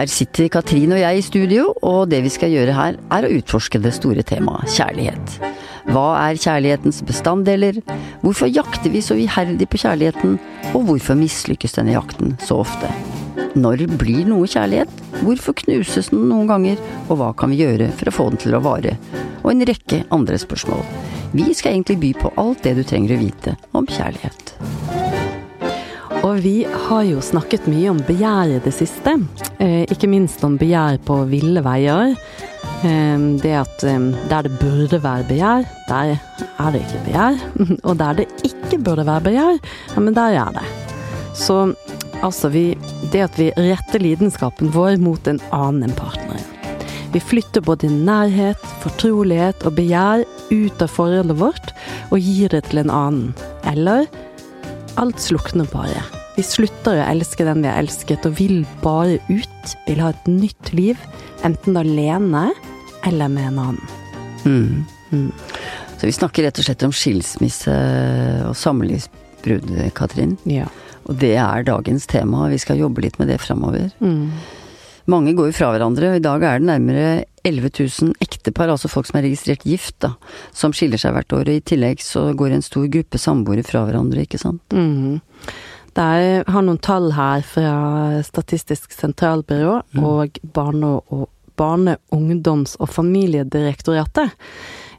Her sitter Katrin og jeg i studio, og det vi skal gjøre her, er å utforske det store temaet kjærlighet. Hva er kjærlighetens bestanddeler? Hvorfor jakter vi så iherdig på kjærligheten? Og hvorfor mislykkes denne jakten så ofte? Når blir noe kjærlighet? Hvorfor knuses den noen ganger? Og hva kan vi gjøre for å få den til å vare? Og en rekke andre spørsmål. Vi skal egentlig by på alt det du trenger å vite om kjærlighet. Og vi har jo snakket mye om begjær i det siste. Eh, ikke minst om begjær på ville veier. Eh, det at eh, der det burde være begjær, der er det ikke begjær. Og der det ikke burde være begjær, ja, men der er det. Så altså, vi, det at vi retter lidenskapen vår mot en annen partneren. Vi flytter både nærhet, fortrolighet og begjær ut av forholdet vårt og gir det til en annen. Eller Alt slukner bare. Vi slutter å elske den vi har elsket, og vil bare ut. Vil ha et nytt liv. Enten alene eller med en annen. Mm. Mm. Så vi snakker rett og slett om skilsmisse og samlivsbrudd, Katrin. Ja. Og det er dagens tema, og vi skal jobbe litt med det framover. Mm. Mange går jo fra hverandre, og i dag er det nærmere 11 000 ektepar, altså folk som er registrert gift, da, som skiller seg hvert år. Og i tillegg så går en stor gruppe samboere fra hverandre, ikke sant. Mm. Er, har noen tall her fra Statistisk sentralbyrå Mm. og Barne-, og, Barne-, ungdoms- og familiedirektoratet.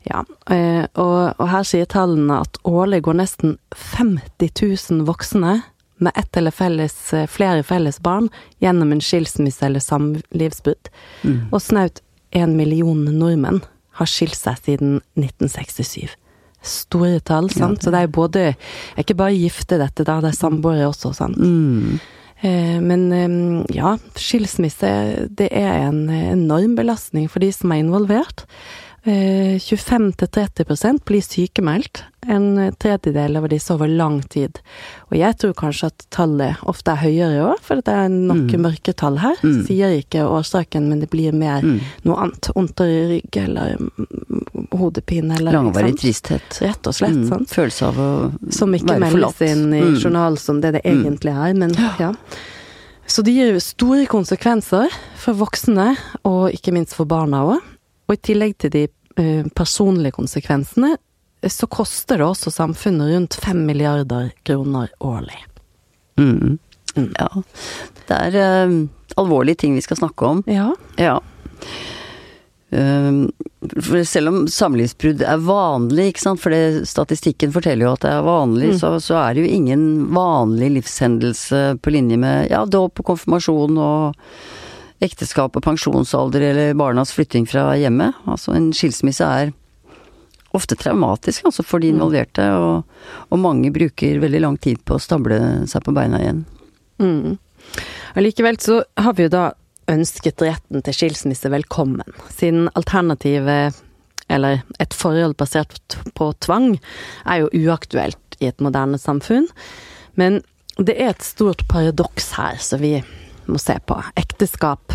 Ja, eh, og, og her sier tallene at årlig går nesten 50 000 voksne med ett eller felles, eh, flere felles barn gjennom en skilsmisse eller samlivsbrudd. Mm. Og snaut en million nordmenn har skilt seg siden 1967. Store tall, sant. Så det er både både er ikke bare gifte dette, da, det er samboere også, sant. Mm. Eh, men eh, ja, skilsmisse det er en enorm belastning for de som er involvert. Eh, 25-30% blir sykemeldt, en tredjedel av de sover lang tid. Og jeg tror kanskje at tallet ofte er høyere òg, for det er nok Mm. mørketall her. Mm. Sier ikke årsaken, men det blir mer Mm. noe annet. Vondt i rygg eller mm, hodepine eller Langvarig tristhet. Rett og slett, Mm. Følelse av å Som ikke meldes inn i Mm. journalen som det det Mm. egentlig er, men ja. Så det gir store konsekvenser for voksne, og ikke minst for barna òg. Og i tillegg til de eh, personlige konsekvensene, så koster det også samfunnet rundt fem milliarder kroner årlig. Mm. Mm. Ja. Det er uh, alvorlige ting vi skal snakke om. Ja. Ja. Uh, for selv om samlivsbrudd er vanlig, ikke sant, for det, statistikken forteller jo at det er vanlig, Mm. så, så er det jo ingen vanlig livshendelse på linje med ja, dåp og konfirmasjon og ekteskap og pensjonsalder eller barnas flytting fra hjemmet. Altså en skilsmisse er ofte traumatisk altså for de Mm. involverte, og, og mange bruker veldig lang tid på å stable seg på beina igjen. Mm. Allikevel så har vi jo da ønsket retten til skilsmisse velkommen, siden alternativet, eller et forhold basert på tvang, er jo uaktuelt i et moderne samfunn. Men det er et stort paradoks her som vi må se på. Ekteskap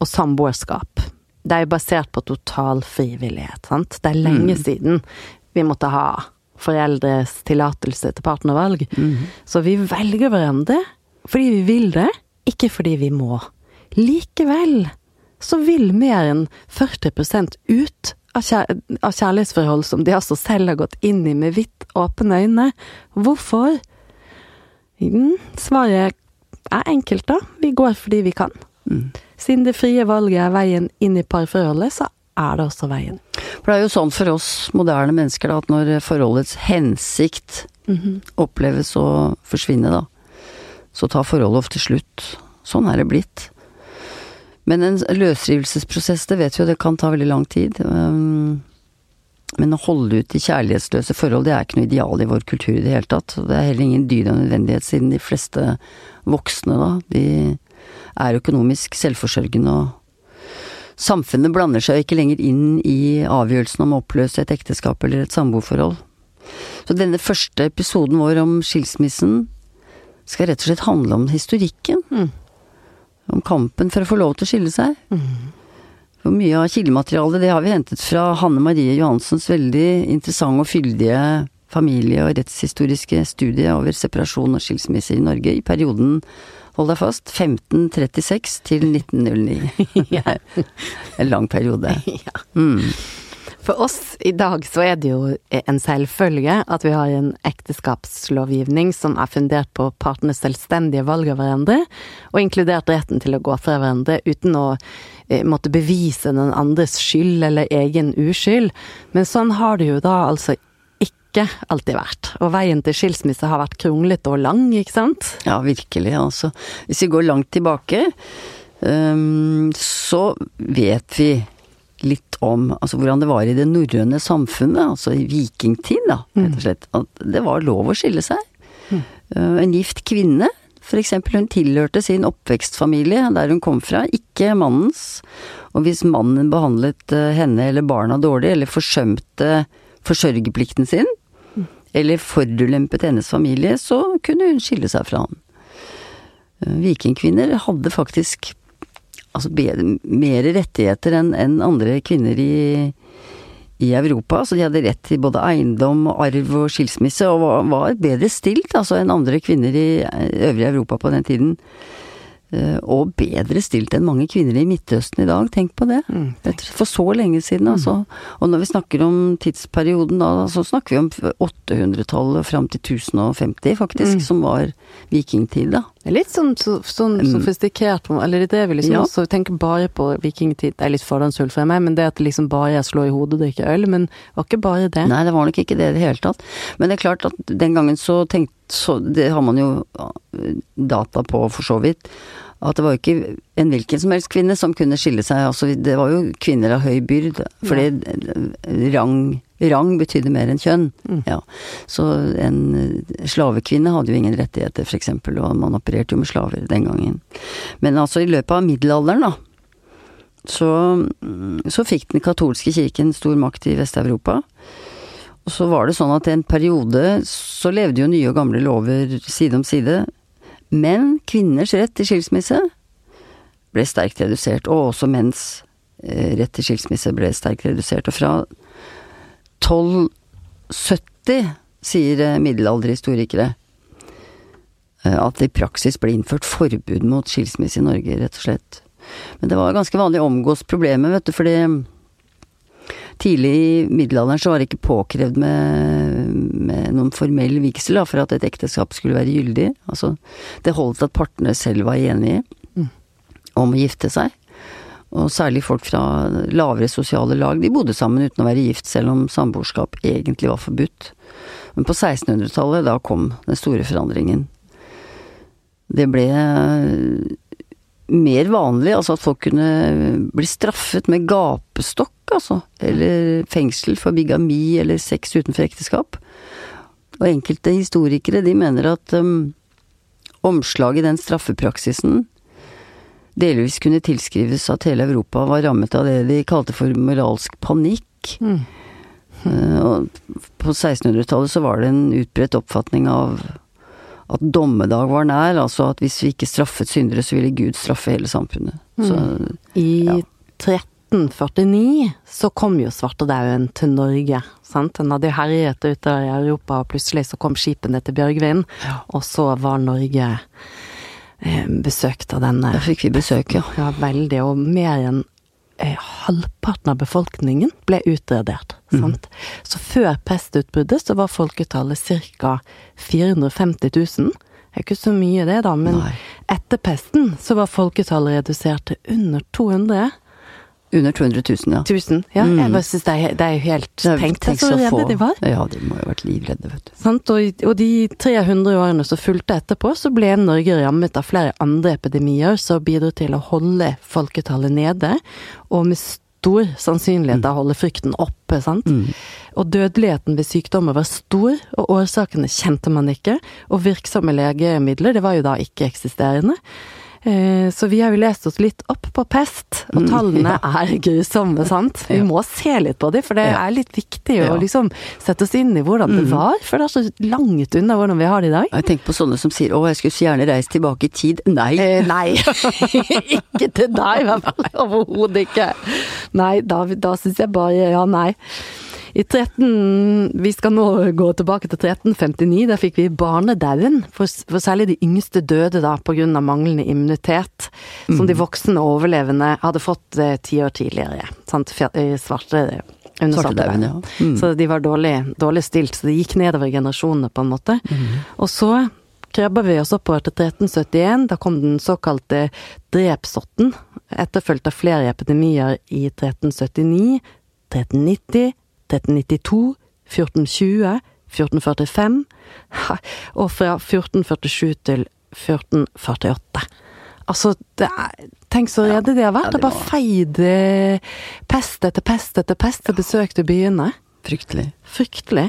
og samboerskap. Det er jo basert på total frivillighet, sant. Det er lenge Mm. siden vi måtte ha foreldres tillatelse til partnervalg. Så vi velger hverandre fordi vi vil det, ikke fordi vi må. Likevel så vil mer enn 40 ut av, kjær av kjærlighetsforhold som de altså selv har gått inn i med vidt åpne øyne. Hvorfor? Mm, svaret er enkelt, da. Vi går fordi vi kan. Mm. Siden det frie valget er veien inn i parforholdet, så er det også veien. For det er jo sånn for oss moderne mennesker da, at når forholdets hensikt oppleves å forsvinne, da, så tar forholdet ofte slutt. Sånn er det blitt. Men en løsrivelsesprosess, det vet vi jo, det kan ta veldig lang tid. Um, Men å holde ut i kjærlighetsløse forhold, det er ikke noe ideal i vår kultur i det hele tatt. Det er heller ingen dyd av nødvendighet, siden de fleste voksne, da, de er økonomisk selvforsørgende og Samfunnet blander seg ikke lenger inn i avgjørelsen om å oppløse et ekteskap eller et samboerforhold. Så denne første episoden vår om skilsmissen skal rett og slett handle om historikken. Mm. Om kampen for å få lov til å skille seg. For mye av kildematerialet det har vi hentet fra Hanne Marie Johansens veldig interessante og fyldige familie- og rettshistoriske studie over separasjon og skilsmisse i Norge i perioden, hold deg fast, 1536 til 1909. en lang periode. Mm. For oss i dag så er det jo en selvfølge at vi har en ekteskapslovgivning som er fundert på partenes selvstendige valg av hverandre, og inkludert retten til å gå fra hverandre uten å eh, måtte bevise den andres skyld eller egen uskyld. Men sånn har det jo da altså ikke alltid vært. Og veien til skilsmisse har vært kronglete og lang, ikke sant? Ja, virkelig, altså. Hvis vi går langt tilbake, um, så vet vi litt om altså hvordan det var i det norrøne samfunnet, altså i vikingtid, da, rett og slett. At det var lov å skille seg. Mm. Uh, en gift kvinne, for eksempel, hun tilhørte sin oppvekstfamilie der hun kom fra, ikke mannens. Og hvis mannen behandlet uh, henne eller barna dårlig, eller forsømte forsørgerplikten sin, eller forulempet hennes familie, så kunne hun skille seg fra han. Uh, Vikingkvinner hadde faktisk altså mer rettigheter enn en andre kvinner i, i Europa. Så de hadde rett til både eiendom, arv og skilsmisse, og var, var bedre stilt altså enn andre kvinner i øvrige Europa på den tiden. Eh, Og bedre stilt enn mange kvinner i Midtøsten i dag, tenk på det. Mm, For så lenge siden, altså. Og når vi snakker om tidsperioden da, så snakker vi om 800-tallet fram til 1050, faktisk, Mm. som var vikingtid, da. Litt sånn, så, sånn Mm. sofistikert, eller det er vi liksom Ja. også tenker bare på vikingtid. Det er litt fordomsfullt for meg, men det at det liksom bare er slå i hodet og drikke øl, men det var ikke bare det. Nei, det var nok ikke det i det hele tatt. Men det er klart at den gangen så tenkte så Det har man jo data på, for så vidt. At det var jo ikke en hvilken som helst kvinne som kunne skille seg. Altså, det var jo kvinner av høy byrd. Fordi rang, rang betydde mer enn kjønn. Mm. Ja. Så en slavekvinne hadde jo ingen rettigheter, eksempel, og man opererte jo med slaver den gangen. Men altså, i løpet av middelalderen, da, så, så fikk den katolske kirken stor makt i Vest-Europa. Og så var det sånn at i en periode så levde jo nye og gamle lover side om side. Men kvinners rett til skilsmisse ble sterkt redusert, og også menns eh, rett til skilsmisse ble sterkt redusert. Og fra 1270, sier eh, middelalderhistorikere, eh, at det i praksis ble innført forbud mot skilsmisse i Norge, rett og slett. Men det var ganske vanlig å omgås problemet, vet du, fordi tidlig i middelalderen så var det ikke påkrevd med, med noen formell vigsel da, for at et ekteskap skulle være gyldig. Altså, det holdt at partene selv var enige Mm. om å gifte seg. Og særlig folk fra lavere sosiale lag, de bodde sammen uten å være gift, selv om samboerskap egentlig var forbudt. Men på 1600-tallet, da kom den store forandringen. Det ble mer vanlig, altså at folk kunne bli straffet med gapestokk, altså. Eller fengsel for bigami eller sex utenfor ekteskap. Og enkelte historikere, de mener at um, omslaget i den straffepraksisen delvis kunne tilskrives at hele Europa var rammet av det de kalte for moralsk panikk. Mm. Uh, Og på 1600-tallet så var det en utbredt oppfatning av at dommedag var nær, altså at hvis vi ikke straffet syndere, så ville Gud straffe hele samfunnet. Så I Ja. 1349 så kom jo svartedauden til Norge, sant. Den hadde jo herjet ute i Europa, og plutselig så kom skipene til Bjørgvin, Ja. og så var Norge eh, besøkt av denne da fikk vi besøk, ja. Ja, veldig, og mer enn eh, halvparten av befolkningen ble utradert. Sant? Så før pestutbruddet så var folketallet ca. 450 000. Det er ikke så mye det, da, men Nei. etter pesten så var folketallet redusert til under 200 Under 200 000, ja. 1000, Ja, Mm. jeg bare synes det er, det er helt er- Tenk deg så redde få. de var. Ja, de må jo ha vært livredde, vet du. Sant? Og, og de 300 årene som fulgte etterpå, så ble Norge rammet av flere andre epidemier som bidro til å holde folketallet nede, og med stor sannsynlighet da holde frykten oppe, sant. Mm. Og dødeligheten ved sykdommer var stor, og årsakene kjente man ikke, og virksomme legemidler, det var jo da ikke-eksisterende. Eh, Så vi har jo lest oss litt opp på pest, og Mm, tallene er grusomme, sant. Vi må se litt på dem, for det Ja. er litt viktig å Ja. liksom sette oss inn i hvordan det Mhm. var, for det er så langt unna hvordan vi har det i dag. Jeg tenker på sånne som sier 'Å, jeg skulle så gjerne reist tilbake i tid'. Nei. Eh, nei, ikke til deg i hvert fall. Overhodet ikke. Nei, da, da syns jeg bare ja, nei. I 13 Vi skal nå gå tilbake til 1359. Der fikk vi barnedauden. For, for, særlig de yngste døde da pga. manglende immunitet. Mm. Som de voksne overlevende hadde fått eh, ti år tidligere. Sant? Svarte under svartedauden. Ja. Mm. Så de var dårlig, dårlig, stilt. Så det gikk nedover generasjonene, på en måte. Mm. Og så krabba vi oss oppover til 1371. Da kom den såkalte drepsotten, etterfulgt av flere epidemier i 1379, 1390, 1392, 1420, 1445, og fra 1447 til 1448. Altså, er, tenk så redde de har vært. Ja, de bare feide, pest etter pest etter pest og besøkte byene. Fryktelig. Fryktelig.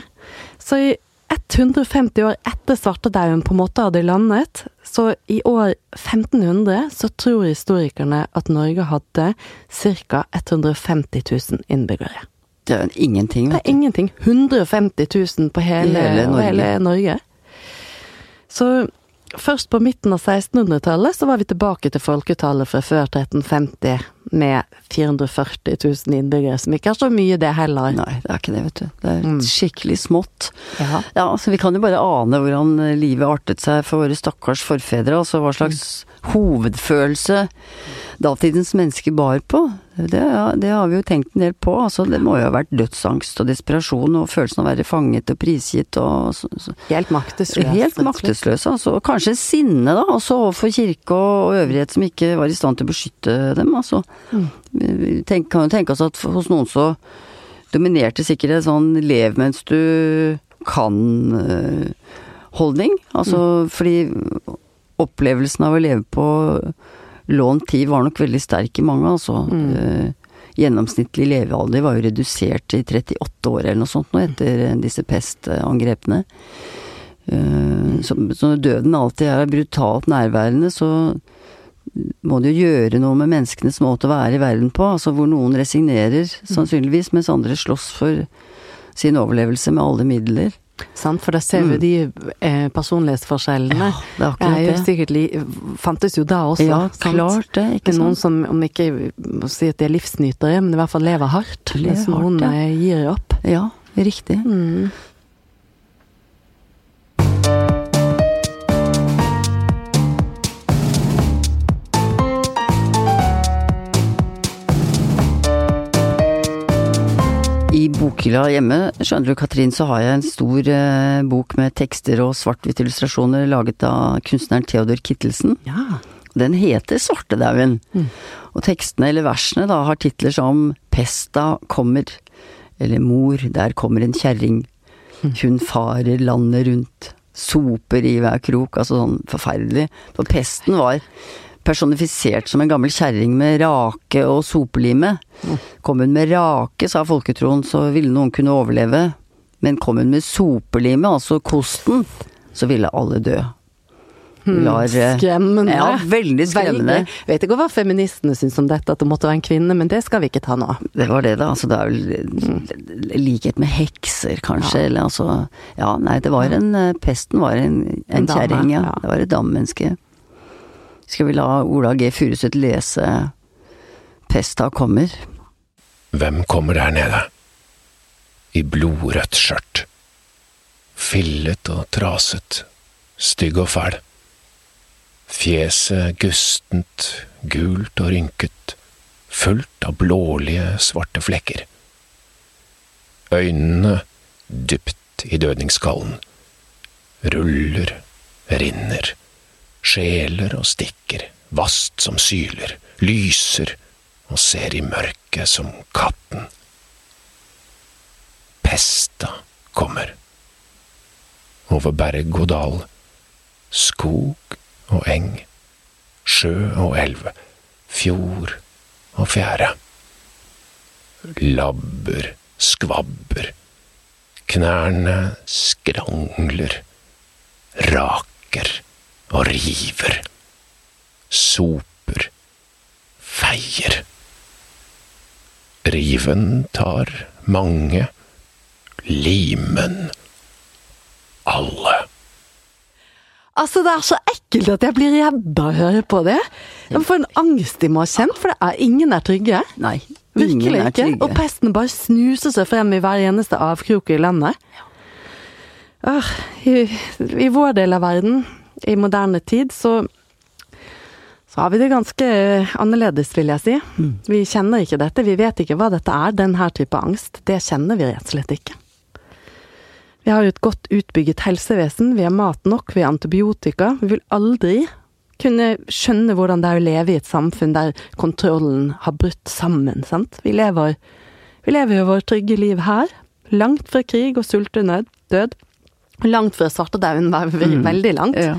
Så i 150 år etter svartedauden på en måte hadde landet, så i år 1500 så tror historikerne at Norge hadde ca. 150 000 innbyggere. Det er ingenting, vet du. Det er ingenting. 150 000 på hele, hele Norge. Hele Norge. Så Først på midten av 1600-tallet så var vi tilbake til folketallet fra før 1350 med 440 000 innbyggere, som ikke er så mye det heller. Nei, det er ikke det, vet du. Det er mm. skikkelig smått. Ja. ja, altså vi kan jo bare ane hvordan livet artet seg for våre stakkars forfedre. Altså hva slags mm. Hovedfølelse datidens mennesker bar på. Det, det, har vi jo tenkt en del på. Altså, det må jo ha vært dødsangst og desperasjon og følelsen av å være fanget og prisgitt og så, så. Helt maktesløs. Helt maktesløs, altså. Og kanskje sinne, da, også overfor kirke og, og øvrighet som ikke var i stand til å beskytte dem, altså. Mm. Tenk, kan jo tenke oss at hos noen så dominerte sikkert en sånn lev mens du kan-holdning. Uh, altså mm. fordi opplevelsen av å leve på lånt tid var nok veldig sterk i mange, altså. Mm. Uh, gjennomsnittlig levealder var jo redusert til 38 år eller noe sånt nå etter disse pestangrepene. Så, så når døden alltid er brutalt nærværende, så må det jo gjøre noe med menneskenes måte å være i verden på. Altså hvor noen resignerer, mm. sannsynligvis, mens andre slåss for sin overlevelse med alle midler. Sant, for da ser vi mm. de eh, personlighetsforskjellene. Ja, det er akkurat det. Sikkert li, fantes jo da også. Ja, sant? klart det. Ikke sant? Noen som, om ikke må si at de er livsnytere, men i hvert fall lever hardt. Lever mens noen ja. Eh, gir opp. Ja, riktig. Mm. Bokhylla hjemme, skjønner du Katrin, så har jeg en stor eh, bok med tekster og svart-hvitt-illustrasjoner laget av kunstneren Theodor Kittelsen. Ja. Den heter Svartedauden. Mm. Og tekstene, eller versene, da, har titler som Pesta kommer, eller Mor, der kommer en kjerring. Mm. Hun farer landet rundt, soper i hver krok. Altså sånn forferdelig. For pesten var personifisert som en gammel kjerring med rake og sopelime. Kom hun med rake, sa folketroen, så ville noen kunne overleve. Men kom hun med sopelime, altså kosten, så ville alle dø. Hmm, Lar, eh, skremmende. Ja, veldig skremmende. Veldig. Vet ikke hva feministene syns om dette, at det måtte være en kvinne, men det skal vi ikke ta nå. Det var det, da. Altså, det er vel likhet med hekser, kanskje, ja. eller altså Ja, nei, det var en eh, Pesten var en, en, en kjerring, ja. ja. Det var et dammenneske. Skal vi la Ola G. Furuseth lese Pesta kommer? Hvem kommer der nede? I blodrødt skjørt. Fillet og traset, stygg og fæl. Fjeset gustent, gult og rynket, fullt av blålige, svarte flekker. Øynene dypt i dødningsskallen. Ruller, rinner skjeler og stikker, vast som syler, lyser og ser i mørket som katten. Pesta kommer. Over berg og dal, skog og eng, sjø og elv, fjord og fjære. Labber, skvabber, knærne skrangler, raker og river, soper, feier. Riven tar mange, limen alle. Altså, det er så ekkelt at jeg blir redd av å høre på det. Jeg får en angst de må ha kjent, for det er ingen er trygge. Nei, ingen Virkelig er ikke. trygge. Og pesten bare snuser seg frem i hver eneste avkrok i landet. Ah, i, I vår del av verden, i moderne tid, så så har vi det ganske annerledes, vil jeg si. Mm. Vi kjenner ikke dette, vi vet ikke hva dette er, den her type angst. Det kjenner vi rett og slett ikke. Vi har jo et godt utbygget helsevesen, vi har mat nok, vi har antibiotika. Vi vil aldri kunne skjønne hvordan det er å leve i et samfunn der kontrollen har brutt sammen, sant. Vi lever, vi lever jo vårt trygge liv her, langt fra krig og sultenød, død. Langt fra svartedauden, var Mm. veldig langt. Ja.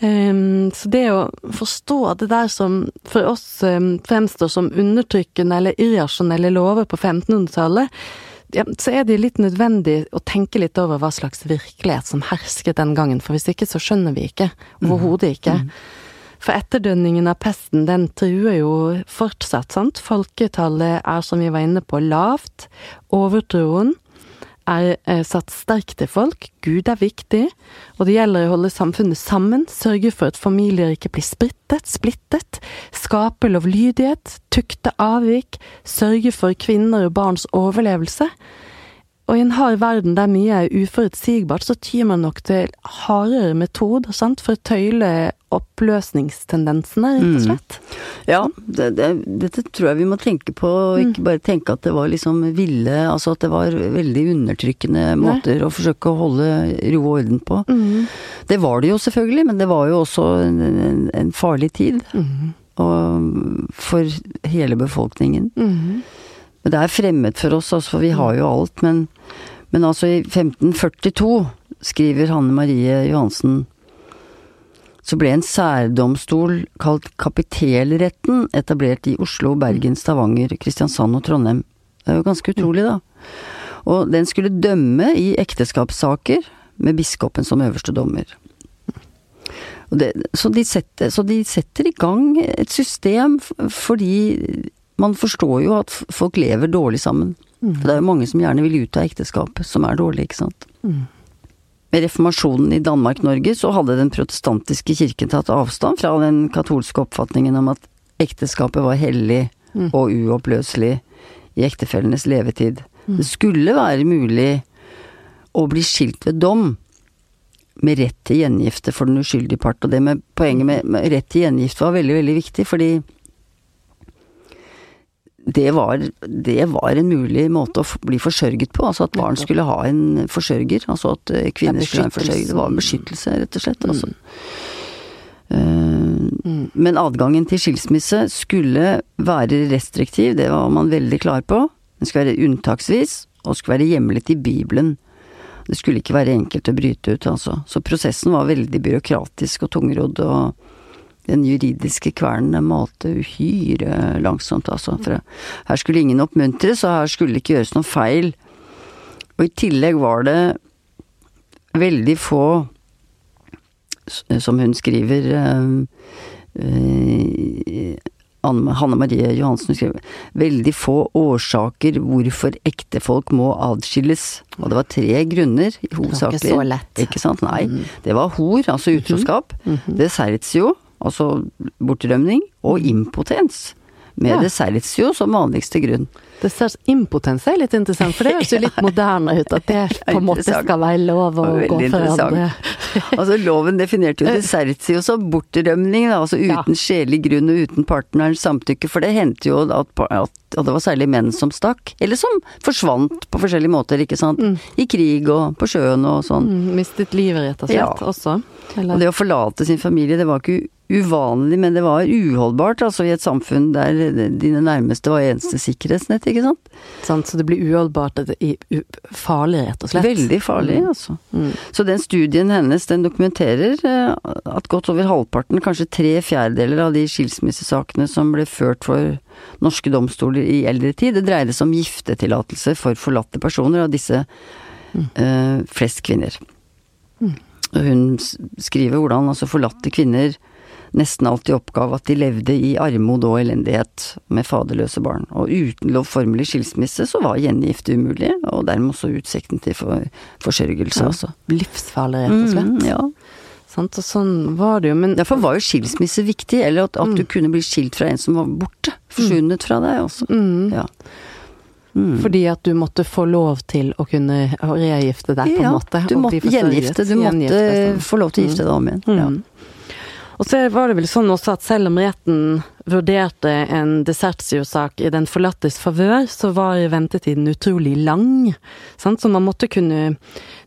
Um, så det å forstå det der som for oss um, fremstår som undertrykkende eller irrasjonelle lover på 1500-tallet, ja, så er det litt nødvendig å tenke litt over hva slags virkelighet som hersket den gangen, for hvis ikke så skjønner vi ikke. Overhodet ikke. For etterdønningen av pesten, den truer jo fortsatt, sant. Folketallet er, som vi var inne på, lavt. Overtroen er eh, satt sterkt til folk. Gud er viktig, og det gjelder å holde samfunnet sammen, sørge for at familier ikke blir sprittet, splittet, skape lovlydighet, tukte avvik, sørge for kvinner og barns overlevelse. Og i en hard verden der mye er uforutsigbart, så tyr man nok til hardere metoder, sant, for å tøyle oppløsningstendensene, rett og Mm. slett. Ja, det, det, dette tror jeg vi må tenke på, og Mm. ikke bare tenke at det var liksom ville Altså at det var veldig undertrykkende måter å forsøke å holde ro og orden på. Mm. Det var det jo selvfølgelig, men det var jo også en, en, en farlig tid. Mm. Og for hele befolkningen. Mm. Men det er fremmed for oss, altså, for vi har jo alt. Men, men altså, i 1542 skriver Hanne Marie Johansen så ble en særdomstol kalt Kapitelretten etablert i Oslo, Bergen, Stavanger, Kristiansand og Trondheim. Det er jo ganske utrolig, da. Og den skulle dømme i ekteskapssaker med biskopen som øverste dommer. Det, så, de setter, så de setter i gang et system fordi man forstår jo at folk lever dårlig sammen. For det er jo mange som gjerne vil ut av ekteskapet, som er dårlig, ikke sant. Med reformasjonen i Danmark-Norge så hadde den protestantiske kirken tatt avstand fra den katolske oppfatningen om at ekteskapet var hellig og uoppløselig i ektefellenes levetid. Det skulle være mulig å bli skilt ved dom med rett til gjengifte for den uskyldige part. Og det med poenget med, med rett til gjengifte var veldig, veldig viktig, fordi det var, det var en mulig måte å bli forsørget på. Altså at barn skulle ha en forsørger. Altså at eh, kvinner er skulle ha en forsørger. Det var en beskyttelse, rett og slett. Altså. Mm. Eh, Men adgangen til skilsmisse skulle være restriktiv, det var man veldig klar på. Den skulle være unntaksvis, og skulle være hjemlet i Bibelen. Det skulle ikke være enkelt å bryte ut, altså. Så prosessen var veldig byråkratisk og tungrodd, og den juridiske kvernen malte uhyre langsomt, altså. For her skulle ingen oppmuntres, og her skulle det ikke gjøres noen feil. Og i tillegg var det veldig få, som hun skriver eh, eh, Hanne Marie Johansen skriver veldig få årsaker hvorfor ektefolk må adskilles. Og det var tre grunner, hovedsakelig. så lett. Mm. Ikke sant? Nei. Det var hor, altså utroskap. Desertio, altså bortrømning. Og impotens. Med Ja. desertio som vanligste grunn. Det impotens er litt interessant, for det høres jo litt moderne ut. At det på en måte skal være lov å gå for andre. Altså Loven definerte jo desertio som bortrømning, da, altså Ja. uten sjelelig grunn og uten partnerens samtykke, for det hendte jo at, at, at det var særlig menn som stakk, eller som forsvant på forskjellige måter, ikke sant. I krig og på sjøen og sånn. Mm, mistet livet, rett og slett, Ja. også. Og det å forlate sin familie, det var ikke uvanlig, men det var uholdbart, altså i et samfunn der dine nærmeste var eneste sikkerhetsnett, ikke sant. sant, så det blir uholdbart, det farlig, rett og slett. Veldig farlig, altså. Mm. Så den studien hennes, den dokumenterer eh, at godt over halvparten, kanskje tre fjerdedeler av de skilsmissesakene som ble ført for norske domstoler i eldre tid, det dreide seg om giftetillatelse for forlatte personer, av disse eh, flest kvinner. Mm. hun skriver hvordan altså forlatte kvinner nesten alltid oppgav at de levde i armod og elendighet med faderløse barn. Og uten lovformelig skilsmisse så var gjengifte umulig, og dermed også utsikten til for, forsørgelse, Ja. altså. Livsfarlig, rett og slett. Mm, ja. Sant? Og sånn var det jo, men Derfor var jo skilsmisse viktig, eller at, at du kunne bli skilt fra en som var borte. Forsvunnet fra deg også. mm, Ja. Mm. Fordi at du måtte få lov til å kunne regifte deg, på en ja, måte. du måtte gjengifte. Du måtte få lov til å gifte deg om igjen. Ja. Og så var det vel sånn også at selv om retten vurderte en desertiosak i den forlattes favør, så var ventetiden utrolig lang. Sant? Så man måtte kunne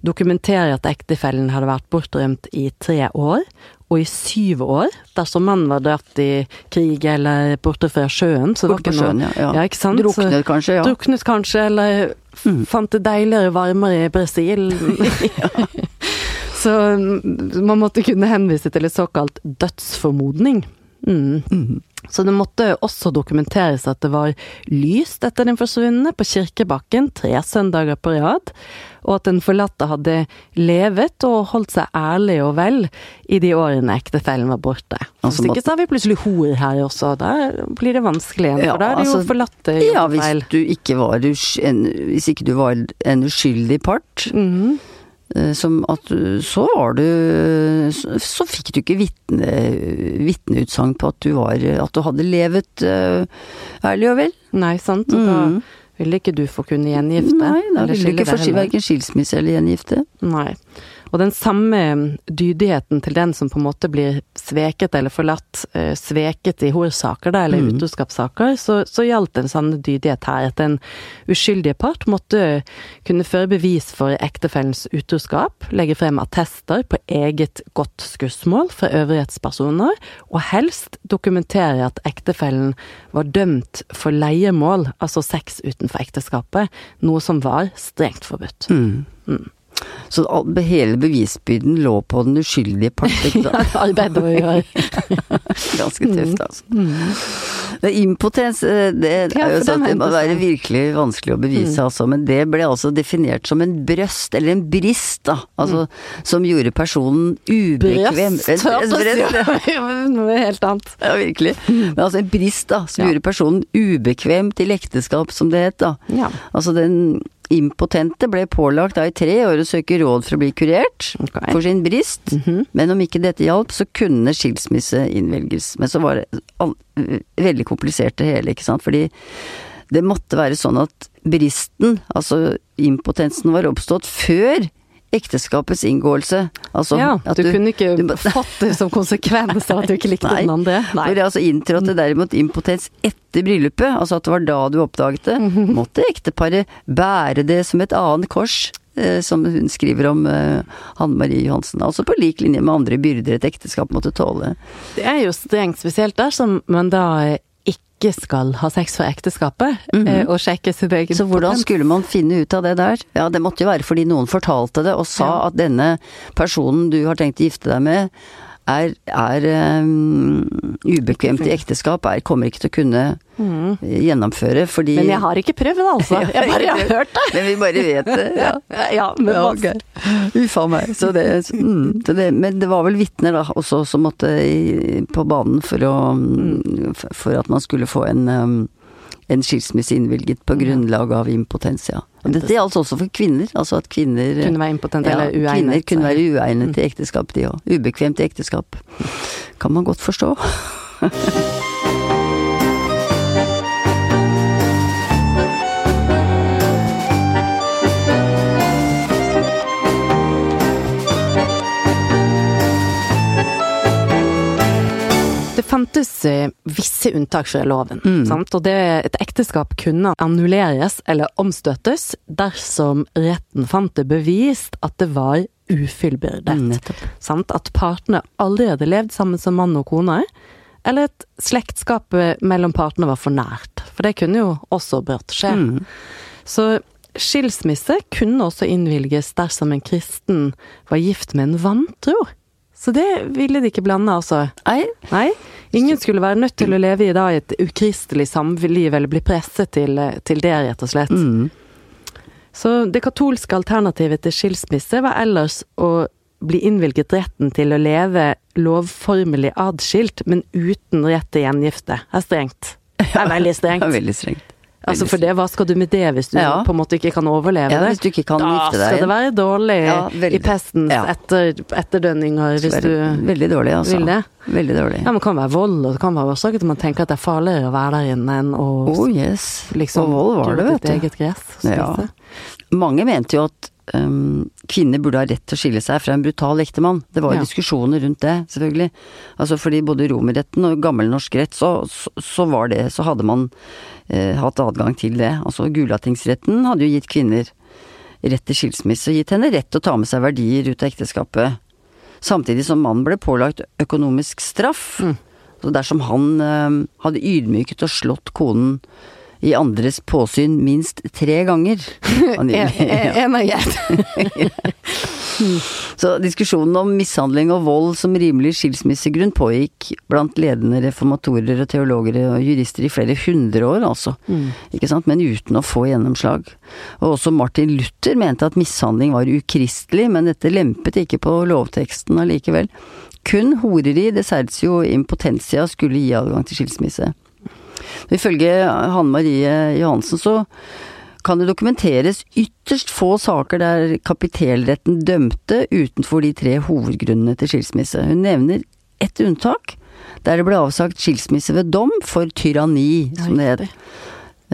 dokumentere at ektefellen hadde vært bortrømt i tre år, og i syv år dersom mannen var dratt i krig eller borte fra sjøen. Så borte noe- sjøen, ja. ja. Ja, ikke sant? Druknet kanskje, ja. Druknet kanskje, eller Mm. fant det deiligere varmere i Brasil. Så mm, man måtte kunne henvise til et såkalt dødsformodning. Mm. Mm. Så det måtte også dokumenteres at det var lyst etter den forsvunne på kirkebakken tre søndager på rad, og at den forlatte hadde levet og holdt seg ærlig og vel i de årene ektefellen var borte. Altså, Hvis ikke så har vi plutselig hor her også, da blir det vanskelig igjen, Ja, for da er det jo altså, forlatte Ja, hvis feil. du ikke var en, Hvis ikke du var en uskyldig part, Mm som at Så var du Så, fikk du ikke vitne- vitneutsagn på at du var At du hadde levet eh, ærlig og vel. Nei, sant, og da Mhm. ville ikke du få kunne gjengifte. Nei, da ville du ikke få verken skilsmisse eller gjengifte. Nei. Og den samme dydigheten til den som på en måte blir sveket eller forlatt, eh, sveket i horsaker da, eller Mm. utroskapssaker, så, så gjaldt en samme dydighet her. At den uskyldige part måtte kunne føre bevis for ektefellens utroskap, legge frem attester på eget godt skussmål fra øvrighetspersoner, og helst dokumentere at ektefellen var dømt for leiemål, altså sex utenfor ekteskapet, noe som var strengt forbudt. Mm. Mm. Så hele bevisbyrden lå på den uskyldige part. ikke sant? Arbeid å gjøre. Ganske tøft, altså. Det er impotens, eh, det er jo sånn at det må være virkelig vanskelig å bevise, altså. Men det ble altså definert som en brøst, eller en brist, da. Altså, som gjorde personen ubekvem. Brøst, brøst, ja. ja. Noe helt annet. Ja, virkelig. Men altså en brist, da, som gjorde personen ubekvem til ekteskap, som det het, da. Ja. Altså den impotente ble pålagt da i tre år å søke råd for å bli kurert okay. for sin brist, Mhm. men om ikke dette hjalp, så kunne skilsmisse innvelges. Men så var det all, veldig komplisert det hele, ikke sant, fordi det måtte være sånn at bristen, altså impotensen, var oppstått før ekteskapets inngåelse. Altså ja, at du, kunne ikke du det som konsekvens av at du ikke likte Nei. den andre. for det altså inntrådte derimot impotens etter bryllupet, altså at det var da du oppdaget det, Mhm. måtte ekteparet bære det som et annet kors, eh, som hun skriver om eh, Hanne Marie Johansen. Altså på lik linje med andre byrder et ekteskap måtte tåle. Det er jo strengt spesielt dersom man da ikke skal ha sex for ekteskapet, mm -hmm. og sjekke sin egen Så hvordan skulle man finne ut av det der? Ja, det måtte jo være fordi noen fortalte det og sa Ja. at denne personen du har tenkt å gifte deg med, er, er um, ubekvemt i ekteskap, er, kommer ikke til å kunne Mhm. eh, gjennomføre, fordi Men jeg har ikke prøvd, altså. Jeg bare har hørt det. Men vi bare vet det. Ja. Ja, men Ja, masse. ok. Uff a meg. Så det, mm, så det, men det var vel vitner da også som måtte i, på banen for å mm, For at man skulle få en um, en skilsmisse innvilget på grunnlag av impotens, ja. Og dette gjaldt også for kvinner, altså at kvinner Kunne være impotente ja, eller uegnet. Kvinner kunne være uegnet Mm. til ekteskap, de òg. Ubekvemt til ekteskap. Kan man godt forstå. fantes eh, visse unntak fra loven, Mm. sant? og det, et ekteskap kunne annulleres eller omstøttes dersom retten fant det bevist at det var ufullbyrdet. Mm, At partene aldri hadde levd sammen som mann og kone, eller at slektskapet mellom partene var for nært. For det kunne jo også brått skje. Mm. Så skilsmisse kunne også innvilges dersom en kristen var gift med en vantro. Så det ville de ikke blande, altså. Nei, Nei, ingen skulle være nødt til å leve i da et ukristelig samliv eller bli presset til, til det, rett og slett. mm. Så det katolske alternativet til skilsmisse var ellers å bli innvilget retten til å leve lovformelig adskilt, men uten rett til gjengifte. Det er strengt. Det er veldig det er veldig strengt. Altså for det, hva skal du med det hvis du Ja. på en måte ikke kan overleve Ja, hvis du ikke kan da gifte deg skal det være dårlig Ja, i pestens Ja. etter, etterdønninger hvis du Veldig dårlig, altså. vil det. Veldig dårlig. Ja, men det kan være vold, og det kan være årsaker til man tenker at det er farligere å være der inne enn å Oh yes. liksom og vold var det, vet du. eget gress. Ja. Mange mente jo at um, kvinner burde ha rett til å skille seg fra en brutal ektemann. Det var jo Ja. diskusjoner rundt det, selvfølgelig. Altså fordi både romerretten og gammelnorsk rett, så, så, så var det Så hadde man eh, hatt adgang til det. Altså Gulatingsretten hadde jo gitt kvinner rett til skilsmisse, og gitt henne rett til å ta med seg verdier ut av ekteskapet. Samtidig som mannen ble pålagt økonomisk straff. Mm. Så dersom han eh, hadde ydmyket og slått konen i andres påsyn minst tre ganger En av er. Så diskusjonen om mishandling og vold som rimelig skilsmissegrunn pågikk blant ledende reformatorer og teologer og jurister i flere hundre år, altså. Mm. Ikke sant? Men uten å få gjennomslag. Og også Martin Luther mente at mishandling var ukristelig, men dette lempet ikke på lovteksten allikevel. Kun horeri, det og impotentia, skulle gi adgang til skilsmisse. Ifølge Hanne Marie Johansen så kan det dokumenteres ytterst få saker der kapitelretten dømte utenfor de tre hovedgrunnene til skilsmisse. Hun nevner ett unntak, der det ble avsagt skilsmisse ved dom for tyranni, som det het.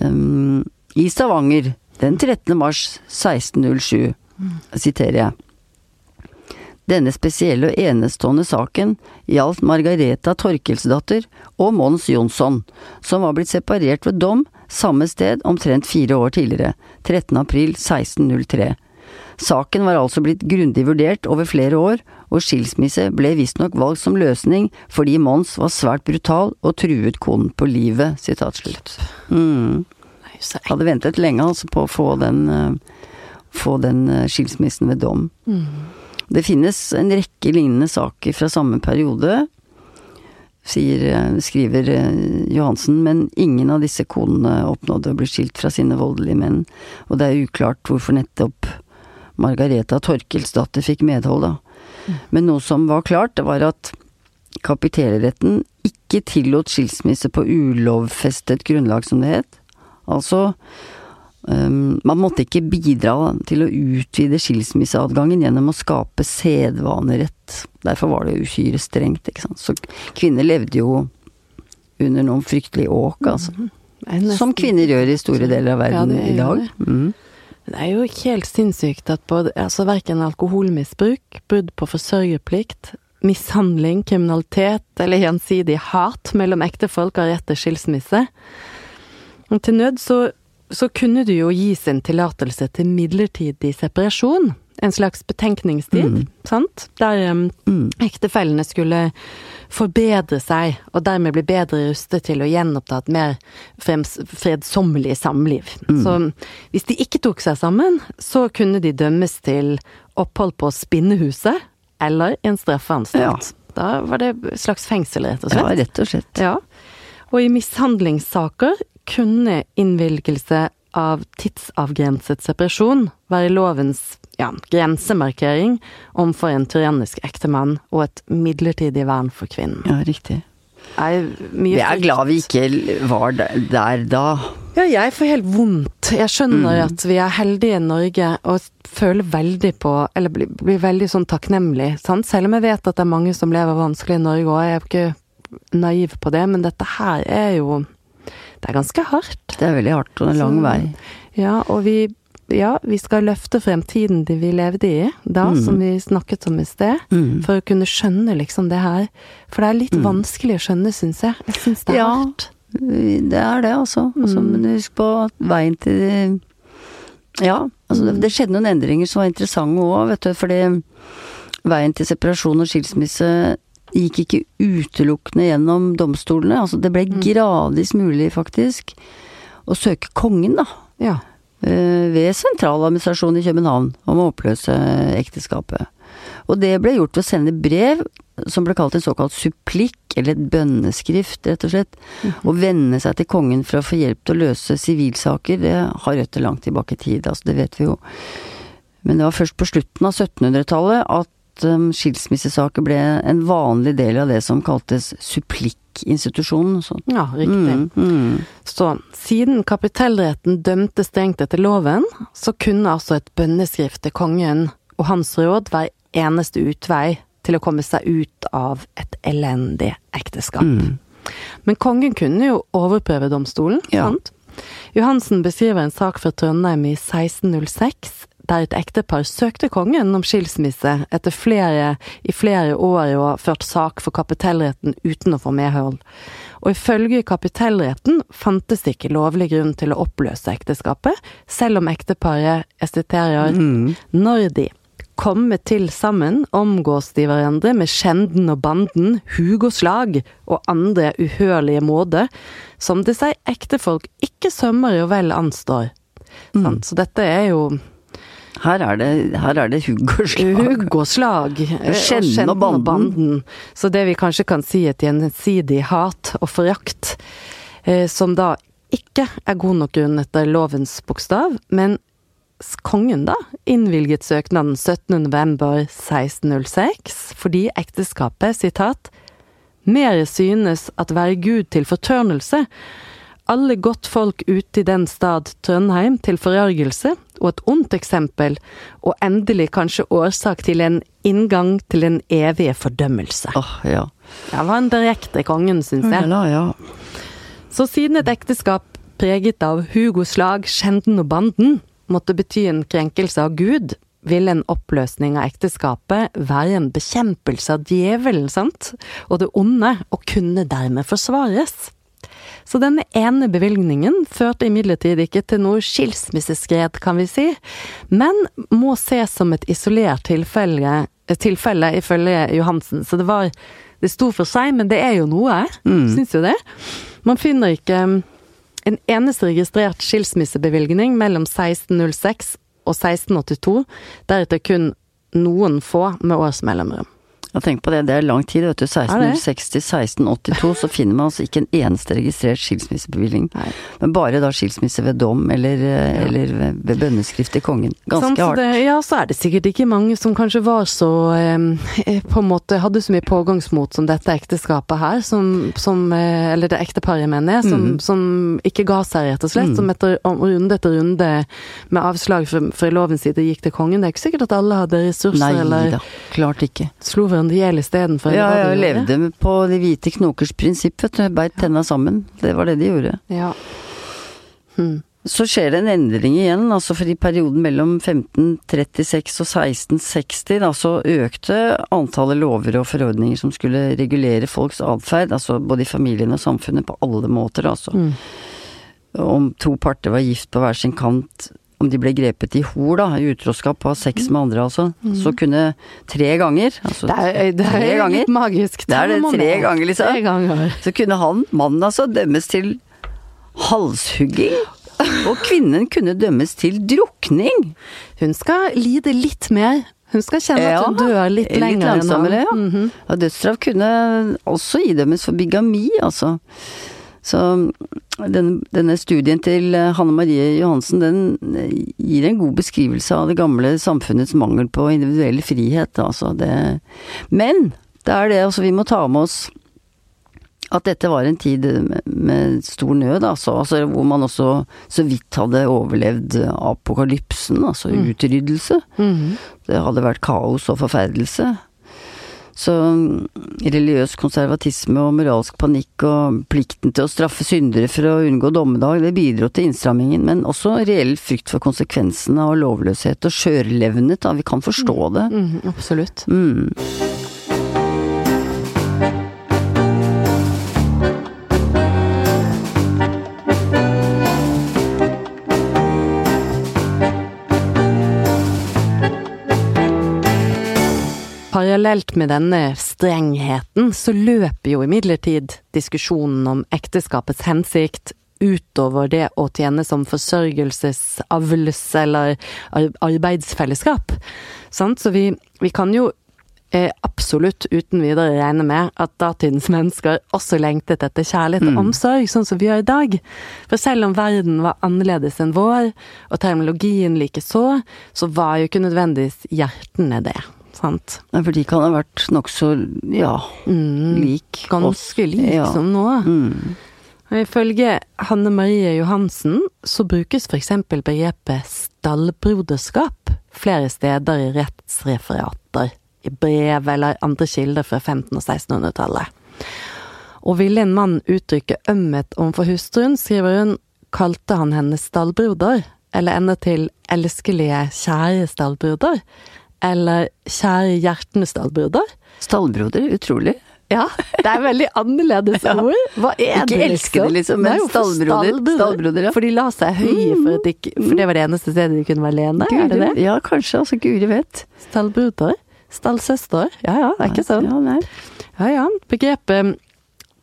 Um, I Stavanger den 13. mars 1607, siterer jeg. Denne spesielle og enestående saken gjaldt Margareta Torkelsdatter og Mons Jonsson, som var blitt separert ved dom samme sted omtrent fire år tidligere, 13. april 1603. Saken var altså blitt grundig vurdert over flere år, og skilsmisse ble visstnok valgt som løsning fordi Mons var svært brutal og truet konen på livet. Sitat slutt. Mm. Hadde ventet lenge altså på å få den, eh, få den eh, skilsmissen ved dom. Det finnes en rekke lignende saker fra samme periode, sier, eh, skriver eh, Johansen, men ingen av disse konene oppnådde å bli skilt fra sine voldelige menn, og det er uklart hvorfor nettopp Margareta Torkelsdatter fikk medhold, da. Men noe som var klart, det var at kapitelretten ikke tillot skilsmisse på ulovfestet grunnlag, som det het. Altså, um, man måtte ikke bidra til å utvide skilsmisseadgangen gjennom å skape sedvanerett. Derfor var det uhyre strengt, ikke sant. Så kvinner levde jo under noen fryktelige åk, altså. Mm. Som kvinner gjør i store deler av verden Ja, i dag. Mm. Det er jo helt sinnssykt at både altså verken alkoholmisbruk, brudd på forsørgerplikt, mishandling, kriminalitet eller gjensidig hat mellom ektefolk har rett til skilsmisse. Og til nød så, så kunne du jo gi sin tillatelse til midlertidig separasjon. En slags betenkningstid, Mm. sant? Der um, Mm. ektefellene skulle forbedre seg, og dermed bli bedre rustet til å gjenoppta et mer fredsommelig samliv. Mm. Så hvis de ikke tok seg sammen, så kunne de dømmes til opphold på spinnehuset eller en straffeanstalt. Da var det et slags fengsel, rett og slett. Ja, rett og slett. Ja. Og i mishandlingssaker kunne innvilgelse av tidsavgrenset separasjon være lovens ja, grensemarkering overfor en tyrannisk ektemann og et midlertidig vern for kvinnen. Ja, riktig. Er Vi er glad vi ikke var der, da. Ja, jeg får helt vondt. Jeg skjønner Mm. at vi er heldige i Norge og føler veldig på Eller blir, blir veldig sånn takknemlig, sant. Selv om jeg vet at det er mange som lever vanskelig i Norge, og jeg er ikke naiv på det, men dette her er jo Det er ganske hardt. Det er veldig hardt og en lang Så- vei. Ja, og vi Ja, vi skal løfte fremtiden de vi levde i da, Mm. som vi snakket om i sted. Mm. For å kunne skjønne liksom det her. For det er litt vanskelig å skjønne, syns jeg. Jeg syns det er Ja. hardt. Det er det, altså. altså Mm. Men husk på at veien til Ja, altså det, det skjedde noen endringer som var interessante òg, vet du. Fordi veien til separasjon og skilsmisse gikk ikke utelukkende gjennom domstolene. Altså det ble gradvis mulig, faktisk, å søke kongen, da. Ja. eh, Ved sentraladministrasjonen i København om å oppløse ekteskapet. Og det ble gjort ved å sende brev som ble kalt en såkalt supplikk, eller et bønneskrift, rett og slett. Å venne seg til kongen for å få hjelp til å løse sivilsaker, det har røtter langt tilbake i tid, altså det vet vi jo. Men det var først på slutten av 1700-tallet at um, skilsmissesaker ble en vanlig del av det som kaltes supplikkinstitusjonen. Ja, riktig. Mm, mm. Så siden kapitellretten dømte strengt etter loven, så kunne altså et bønneskrift til kongen og hans råd være eneste utvei til å komme seg ut av et elendig ekteskap. Mm. Men kongen kunne jo overprøve domstolen, Ja. sant? Johansen beskriver en sak fra Trondheim i 1606, der et ektepar søkte kongen om skilsmisse etter flere, i flere år å ha ført sak for kapitellretten uten å få medhold. Og ifølge kapitellretten fantes det ikke lovlig grunn til å oppløse ekteskapet, selv om ekteparet, jeg siterer, Mm. når de komme til sammen, omgås de hverandre med skjenden og banden, hug og slag og andre uhørlige måter, som det seg ektefolk ikke sømmer og vel anstår. Mm. Så dette er jo Her er det, her er det hugg og slag. hugg og slag. eh, Skjenden og banden. Så det vi kanskje kan si et gjensidig hat og forakt, eh, som da ikke er god nok grunn etter lovens bokstav, men kongen da innvilget søknaden 17. november 1606 fordi ekteskapet, sitat, mere synes at være Gud til fortørnelse, alle godt folk ute i den stad Trøndheim til forargelse, og et ondt eksempel, og endelig kanskje årsak til en inngang til en evige fordømmelse. Åh, ja. Det var en direkte kongen, syns jeg. Ja, ja. Så siden et ekteskap preget av Hugos slag, skjenden og banden måtte bety en krenkelse av Gud, ville en oppløsning av ekteskapet være en bekjempelse av djevelen, sant, og det onde, og kunne dermed forsvares. Så denne ene bevilgningen førte imidlertid ikke til noe skilsmisseskred, kan vi si, men må ses som et isolert tilfelle, tilfelle ifølge Johansen. Så det var Det sto for seg, men det er jo noe, Mm. syns jo det. Man finner ikke um, en eneste registrert skilsmissebevilgning mellom 1606 og 1682, deretter kun noen få med års mellomrom. Ja, tenk på det, det er lang tid, vet du. det? 1606 til 1682 så finner man altså ikke en eneste registrert skilsmissebevilgning. Nei. Men bare da skilsmisse ved dom eller, ja. eller ved- bønneskrift til kongen. Ganske Sant, hardt. Det, ja, så er det sikkert ikke mange som kanskje var så eh, På en måte hadde så mye pågangsmot som dette ekteskapet her, som, som eh, Eller det ekteparet, mener jeg, som, Mm. som ikke ga seg, rett og slett. Mm. Som etter runde etter runde med avslag fra, fra lovens side gikk til kongen. Det er ikke sikkert at alle hadde ressurser, Nei eller da, klart ikke. slo hverandre hjel istedenfor. Ja, jeg de gjorde. levde på de hvite knokers prinsipp, vet du. Beit tenna sammen. Det var det de gjorde. Ja. Hm. Så skjer det en endring igjen, altså for i perioden mellom 1536 og 1660, da, så økte antallet lover og forordninger som skulle regulere folks atferd, altså både i familien og samfunnet, på alle måter, altså. Mm. Om to parter var gift på hver sin kant, om de ble grepet i hor, da, i utroskap, og ha sex med andre, altså, så kunne tre ganger, altså Det er, det tre er ganger, litt magisk. Det er det, tre ganger, liksom. Tre ganger. så kunne han, mannen altså, dømmes til halshugging, og kvinnen kunne dømmes til drukning. Hun skal lide litt mer. Hun skal kjenne Ja, at hun dør litt, litt lenger langsommere, ja. Mm han. Mhm. Og dødsstraff kunne også idømmes for bigami, altså. Så den, denne studien til eh, Hanne Marie Johansen, den eh, gir en god beskrivelse av det gamle samfunnets mangel på individuell frihet, altså. Det, men det er det altså vi må ta med oss at dette var en tid med, stor nød, altså, altså. Hvor man også så vidt hadde overlevd apokalypsen, altså Mm. utryddelse. Mhm. Det hadde vært kaos og forferdelse. Så mm, religiøs konservatisme og moralsk panikk og plikten til å straffe syndere for å unngå dommedag, det bidro til innstrammingen, men også reell frykt for konsekvensene av lovløshet og skjørlevnet, da. Vi kan forstå det. Mm, absolutt. Mm. Parallelt med denne strengheten, så løper jo imidlertid diskusjonen om ekteskapets hensikt utover det å tjene som forsørgelsesavls- eller arbeidsfellesskap. Sant? Så vi, vi kan jo eh, absolutt uten videre regne med at datidens mennesker også lengtet etter kjærlighet og Mm. omsorg, sånn som vi gjør i dag. For selv om verden var annerledes enn vår, og terminologien likeså, så var jo ikke nødvendigvis hjertene det. Sant. Nei, For de kan ha vært nokså, ja, Mm. lik oss. Ganske lik Ja. som nå. Mm. Og Ifølge Hanne Marie Johansen så brukes f.eks. begrepet stallbroderskap flere steder i rettsreferater, i brev eller andre kilder fra 1500- og 1600-tallet. Og ville en mann uttrykke ømhet overfor hustruen, skriver hun, kalte han henne stallbroder, eller endatil til elskelige, kjære stallbroder, eller kjære hjertende stallbroder. Stallbroder, utrolig. Ja, det er veldig annerledes ord. Hva er Ikke det, elskede, liksom, men Nei, stallbroder. stallbroder- stallbroder, ja. For de la seg høye for, at de, ikke- for det var det eneste stedet de kunne være alene, er det det? Ja, kanskje. Altså, guri vet. Stallbroder? Stallsøster? Ja ja, det er ikke sånn. Ja ja. Begrepet